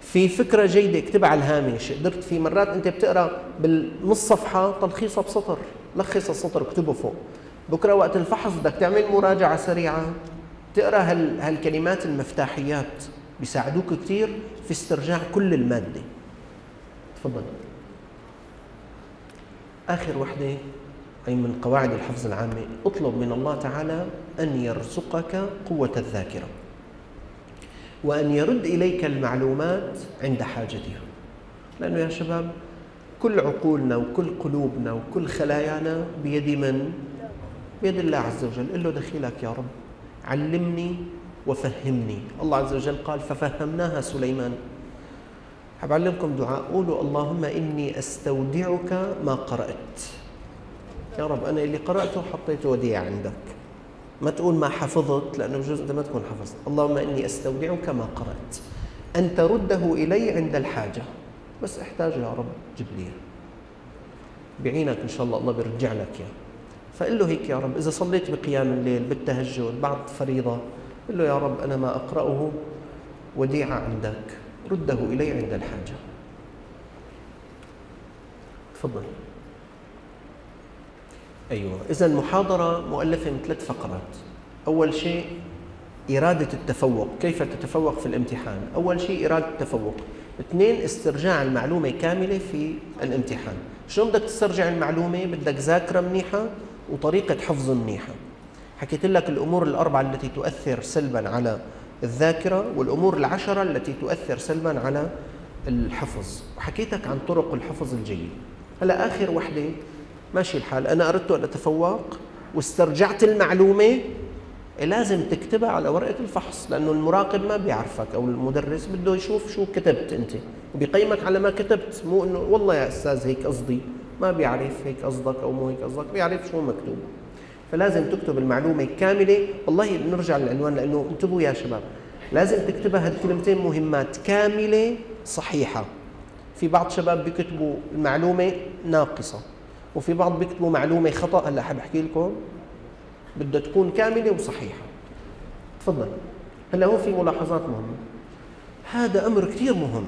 في فكرة جيدة اكتبها على الهامش. قدرت في مرات أنت بتقرأ بالنص صفحة تلخيصها بسطر. لخص السطر اكتبه فوق. بكرة وقت الفحص بدك تعمل مراجعة سريعة. تقرأ هال هالكلمات المفتاحيات بيساعدوك كثير في استرجاع كل المادة. تفضل. آخر وحدة أي من قواعد الحفظ العامة اطلب من الله تعالى أن يرزقك قوة الذاكرة وأن يرد إليك المعلومات عند حاجتها. لأنه يا شباب كل عقولنا وكل قلوبنا وكل خلايانا بيد من؟ بيد الله عز وجل. قل له دخيلك يا رب. علمني وفهمني. الله عز وجل قال ففهمناها سليمان. حاب أعلمكم دعاء. قولوا اللهم إني أستودعك ما قرأت. يا رب أنا اللي قرأته حطيته وديع عندك. ما تقول ما حفظت لأنه بجوز أنت ما تكون حفظت. اللهم إني أستودعك ما قرأت. أن ترده إلي عند الحاجة. بس احتاج يا رب جيب لي بعينك إن شاء الله الله بيرجع لك يا فقل له هيك يا رب إذا صليت بقيام الليل بالتهجد بعد فريضة قل له يا رب أنا ما أقرأه وديعة عندك رده إلي عند الحاجة. تفضل. أيوة. إذا المحاضرة مؤلفة من ثلاث فقرات. أول شيء إرادة التفوق كيف تتفوق في الامتحان؟ أول شيء إرادة التفوق. اثنين استرجاع المعلومة كاملة في الامتحان. شلون بدك تسترجع المعلومة؟ بدك ذاكرة منيحة؟ وطريقة حفظ منيحة حكيت لك الأمور الأربعة التي تؤثر سلبا على الذاكرة والأمور العشرة التي تؤثر سلبا على الحفظ. وحكيتك عن طرق الحفظ الجيد. هلا آخر وحدة ماشي الحال. أنا أردت أن أتفوق واسترجعت المعلومة. لازم تكتبها على ورقة الفحص لأنه المراقب ما بيعرفك أو المدرس بده يشوف شو كتبت أنت. وبيقيمك على ما كتبت مو إنه والله يا أستاذ هيك قصدي. ما بيعرف هيك قصدك أو مو هيك قصدك بيعرف شو مكتوب. فلازم تكتب المعلومة كاملة. والله نرجع للعنوان لأنه انتبهوا يا شباب. لازم تكتبها هالكلمتين مهمات كاملة صحيحة. في بعض شباب بيكتبوا المعلومة ناقصة وفي بعض بيكتبوا معلومة خطأ. هلأ حاب أحكي لكم؟ بدها تكون كاملة وصحيحة. تفضل. هلأ هون في ملاحظات مهمة. هذا أمر كثير مهم.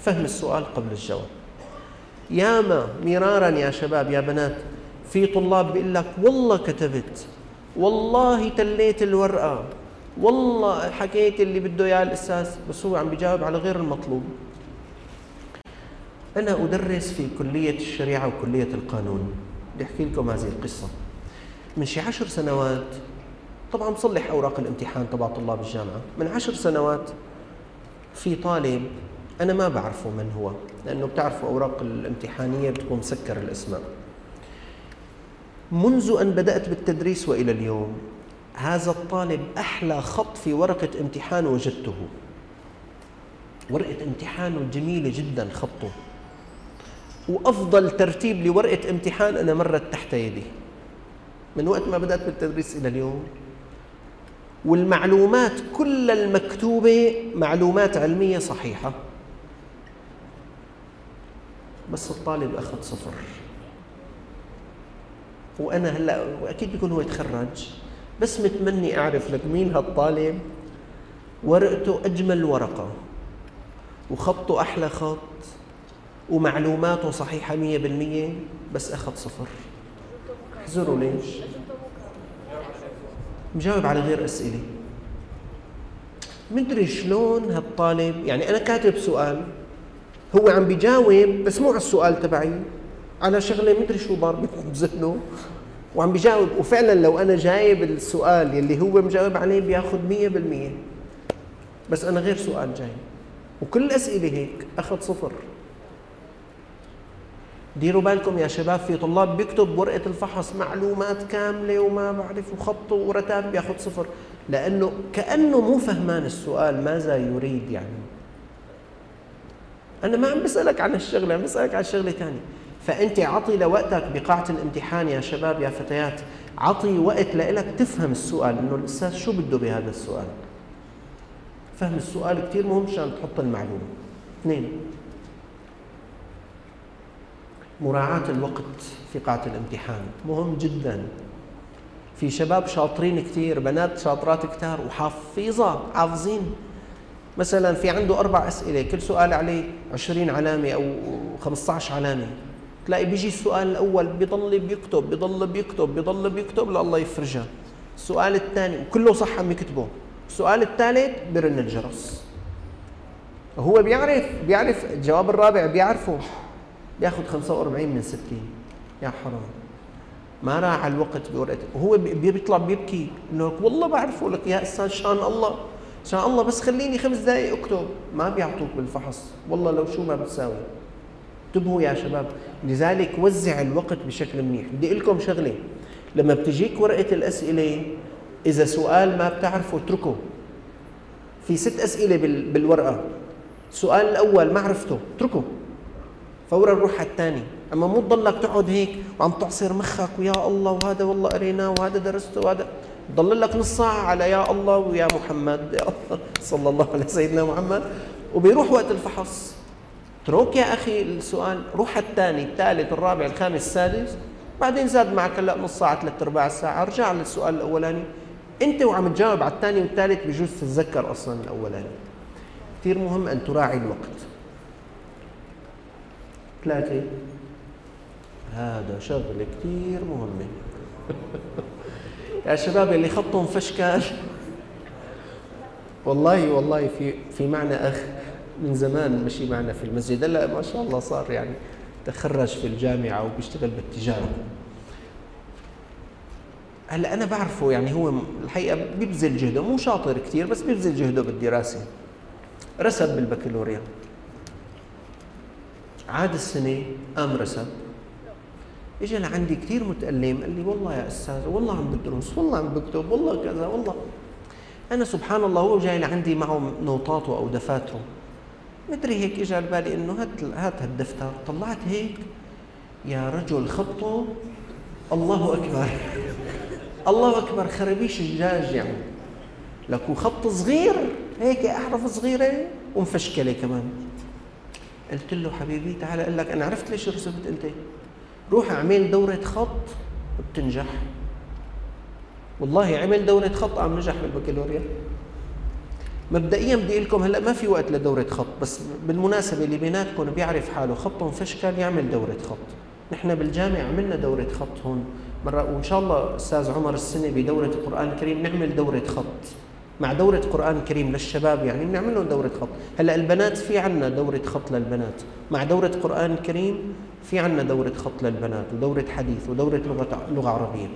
فهم السؤال قبل الجواب. ياما مرارا يا شباب يا بنات. في طلاب بيقول لك والله كتبت والله تليت الورقة والله حكيت اللي بده إياه الاستاذ بس هو عم بيجاوب على غير المطلوب. أنا أدرس في كلية الشريعة وكلية القانون. بدي أحكي لكم هذه القصة. من شي عشر سنوات طبعا بصلح أوراق الامتحان تبع طلاب الجامعة. من عشر سنوات في طالب أنا ما بعرفه من هو لأنه بتعرفوا أوراق الامتحانية بتكون مسكر الأسماء منذ أن بدأت بالتدريس وإلى اليوم هذا الطالب أحلى خط في ورقة امتحان وجدته. ورقة امتحانه جميلة جدا خطه. وأفضل ترتيب لورقة امتحان أنا مرت تحت يدي. من وقت ما بدأت بالتدريس إلى اليوم والمعلومات كل المكتوبة معلومات علمية صحيحة. بس الطالب أخذ صفر. وأنا هلأ واكيد بيكون هو يتخرج بس متمني أعرف لك مين هالطالب. ورقته أجمل ورقة وخطه أحلى خط ومعلوماته مية بالمية بس أخذ صفر. احذروا ليش؟ مجاوب على غير أسئلة. مدري شلون هالطالب يعني أنا كاتب سؤال هو عم بيجاوب بس مو على السؤال تبعي على شغلة مدري شو ضاربة بذهنه. وعم بيجاوب وفعلا لو أنا جايب السؤال يلي هو مجاوب عليه بياخذ مية بالمية. بس أنا غير سؤال جاي. وكل الأسئلة هيك أخذ صفر. ديروا بالكم يا شباب في طلاب بيكتب ورقة الفحص معلومات كاملة وما بعرف وخط ورتاب بياخذ صفر. لأنه كأنه مو فهمان السؤال ماذا يريد يعني. أنا ما عم بسألك عن الشغلة عم بسألك عن شغلة ثانية فأنت عطي لوقتك بقاعة الامتحان يا شباب يا فتيات. عطي وقت لإلك تفهم السؤال إنه الأستاذ شو بده بهذا السؤال؟ فهم السؤال كثير مهم مشان تحط المعلومة. اثنين مراعاة الوقت في قاعة الامتحان مهم جدا. في شباب شاطرين كثير بنات شاطرات كثار وحافظة حافظين. مثلا في عنده أربع أسئلة كل سؤال عليه 20 علامة أو 15 علامة. تلاقي بيجي السؤال الأول بيضل بيكتب بيضل بيكتب بيضل بيكتب لله يفرجها السؤال الثاني وكله صح عم يكتبه. السؤال الثالث برن الجرس. هو بيعرف بيعرف الجواب الرابع بيعرفه. بياخذ 45 من 60 يا حرام. ما راح على الوقت بورقته وهو بيطلع بيبكي. إنه والله بعرفه لك يا أستاذ شان الله. شان الله بس خليني خمس دقائق أكتب. ما بيعطوك بالفحص. والله لو شو ما بتساوي. انتبهوا يا شباب. لذلك وزع الوقت بشكل منيح. بدي أقول لكم شغلة. لما بتجيك ورقة الأسئلة إذا سؤال ما بتعرفه اتركه. في ست أسئلة بالورقة. السؤال الأول ما عرفته اتركه. فورا نروح على الثاني. أما مو تضلك تقعد هيك وعم تعصر مخك ويا الله وهذا والله قريناه وهذا درسته وهذا ضل لك نص ساعة على يا الله ويا محمد. يا الله. صلى الله على سيدنا محمد. وبيروح وقت الفحص. اترك يا أخي السؤال. روح الثاني الثالث الرابع الخامس السادس. بعدين زاد معك هلا نص ساعة ثلاث ارباع ساعة. أرجع للسؤال الأولاني. أنت وعم تجاوب على الثاني والثالث بجوز تتذكر أصلا الأولاني. كثير مهم أن تراعي الوقت. ثلاثة. هذا شغلة كثير مهمة. يا شباب اللي خطهم فشكال والله والله في في معنى أخ من زمان مشي معنا في المسجد. هلا ما شاء الله صار يعني تخرج في الجامعة وبيشتغل بالتجارة. هلا أنا بعرفه يعني هو الحقيقة بيبذل جهده مو شاطر كثير بس بيبذل جهده بالدراسة. رسب بالبكالوريا. عاد السنة قام رسب؟ اجى لعندي كثير متألم قال لي والله يا أستاذ والله عم بدرس والله عم بكتب والله كذا والله. أنا سبحان الله هو جاي لعندي معه نوطاته أو دفاتره. مدري هيك اجى على بالي إنه هات هات هالدفتر. طلعت هيك يا رجل خطه الله أكبر. الله أكبر خربيش الدجاج يعني. لك وخط صغير هيك أحرف صغيرة ومفشكلة كمان. قلت له حبيبي تعال أقول لك أنا عرفت ليش رسبت أنت؟ روح اعمل دورة خط وبتنجح والله عمل دورة خط عم نجح بالبكالوريا. مبدئيا بدي أقول لكم هلأ ما في وقت لدورة خط بس بالمناسبة اللي بيناتكم بيعرف حاله خطه فشكل يعمل دورة خط. نحن بالجامعة عملنا دورة خط هون مرة وإن شاء الله أستاذ عمر السنة بدورة القرآن الكريم نعمل دورة خط. مع دورة قرآن كريم للشباب يعني بنعمل لهم دورة خط. هلأ البنات في عنا دورة خط للبنات. مع دورة قرآن كريم في عنا دورة خط للبنات ودورة حديث ودورة لغة لغة عربية.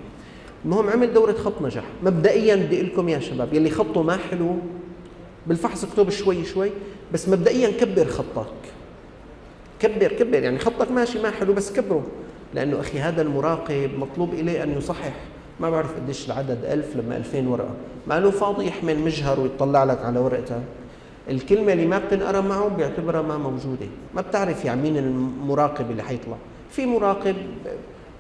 المهم عمل دورة خط نجح مبدئيا بدي أقول لكم يا شباب يلي خطه ما حلو بالفحص اكتب شوي شوي بس مبدئيا كبر خطك. كبر كبر يعني خطك ماشي ما حلو بس كبره لأنه أخي هذا المراقب مطلوب إليه أن يصحح. ما بعرف قديش العدد ألف لما 2000 ورقة. ما له فاضي يحمل مجهر ويطلع لك على ورقتها. الكلمة اللي ما بتنقرأ معه بيعتبرها ما موجودة. ما بتعرف يعني مين المراقب اللي حيطلع. في مراقب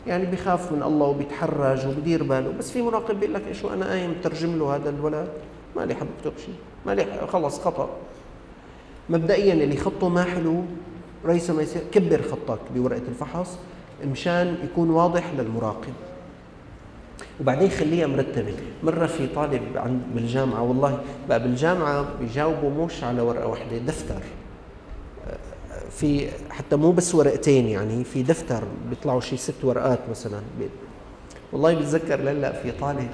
يعني بخاف من الله وبيتحرج وبدير باله بس في مراقب بيقول لك شو أنا قايم ترجم له هذا الولد. ما لي حب أكتب شيء. ما لي خلص خطأ. مبدئيا اللي خطه ما حلو رئيس ما يصير كبر خطك بورقة الفحص مشان يكون واضح للمراقب. وبعدين خليها مرتبة. مرة في طالب عند بالجامعة والله بقى بالجامعة بيجاوبوا مش على ورقة واحدة دفتر. في حتى مو بس ورقتين يعني في دفتر بيطلعوا شيء ست ورقات مثلا. والله بتذكر للا في طالب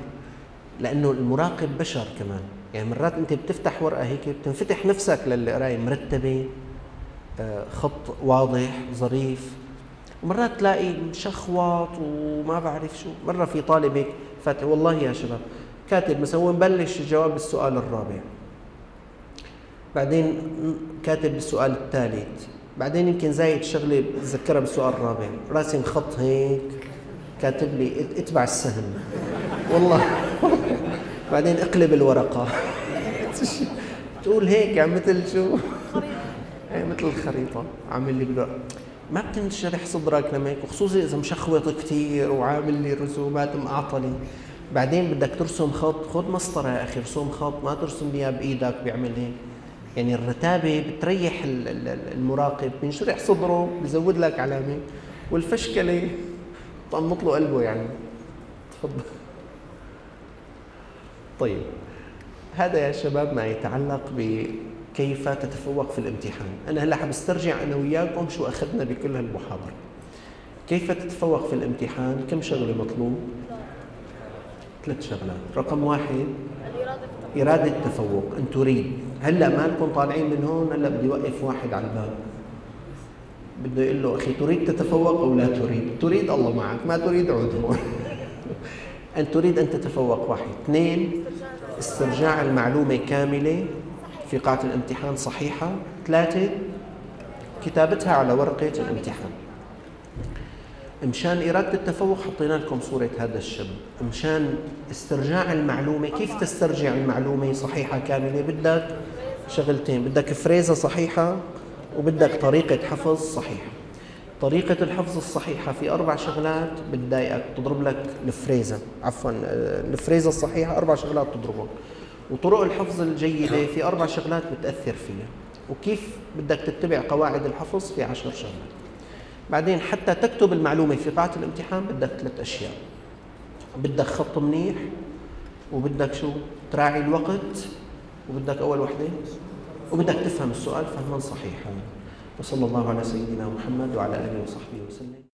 لأنه المراقب بشر كمان. يعني مرات أنت بتفتح ورقة هيك بتنفتح نفسك للقرايه مرتبة آه، خط واضح ظريف. ومرات تلاقي مشخوط وما بعرف شو. مرة في طالب هيك فات والله يا شباب كاتب مثلا مبلش جواب السؤال الرابع. بعدين كاتب السؤال الثالث. بعدين يمكن زايد شغلة بتذكرها بالسؤال الرابع. راسم خط هيك كاتب لي اتبع السهم. والله. بعدين اقلب الورقة. تقول هيك يعني مثل شو؟ إيه مثل الخريطة. عامل لي ما بتنشرح صدرك لما هيك وخصوصي إذا مشخوط كثير وعامل لي رسومات معطلة. بعدين بدك ترسم خط خذ مسطرة يا أخي ارسم خط ما ترسم لي بإيدك بيعمل هيك. يعني الرتابة بتريح المراقب بينشرح صدره بزود لك علامة. والفشكله طمط له قلبه يعني. تفضل. طيب هذا يا شباب ما يتعلق بكيف تتفوق في الامتحان. أنا هلا حبسترجع أنا وياكم شو أخذنا بكل هالمحاضرة. كيف تتفوق في الامتحان؟ كم شغلة مطلوب؟ ثلاث شغلات. رقم واحد؟ إرادة التفوق. أن تريد. هلا مالكم طالعين من هون هلا بدي اوقف واحد على الباب. بده يقول له أخي تريد تتفوق أو لا تريد؟ تريد الله معك، ما تريد عود هون. أن تريد أن تتفوق. واحد، اثنين استرجاع المعلومة كاملة. في قاعه الامتحان صحيحة، ثلاثة كتابتها على ورقة الامتحان. مشان إرادة التفوق حطينا لكم صورة هذا الشاب مشان استرجاع المعلومة كيف تسترجع المعلومة صحيحة كاملة؟ بدك شغلتين بدك فريزة صحيحة وبدك طريقة حفظ صحيحة. طريقة الحفظ الصحيحة في أربع شغلات بتضايقك تضرب لك الفريزة. عفوا الفريزة الصحيحة أربع شغلات تضربهم. وطرق الحفظ الجيدة في أربع شغلات بتأثر فيها. وكيف بدك تتبع قواعد الحفظ في عشر شغلات. بعدين حتى تكتب المعلومة في قاعة الامتحان بدك ثلاث أشياء. بدك خط منيح وبدك شو؟ تراعي الوقت وبدك أول وحدة وبدك تفهم السؤال فهما صحيحا وصلى الله على سيدنا محمد وعلى آله وصحبه وسلم.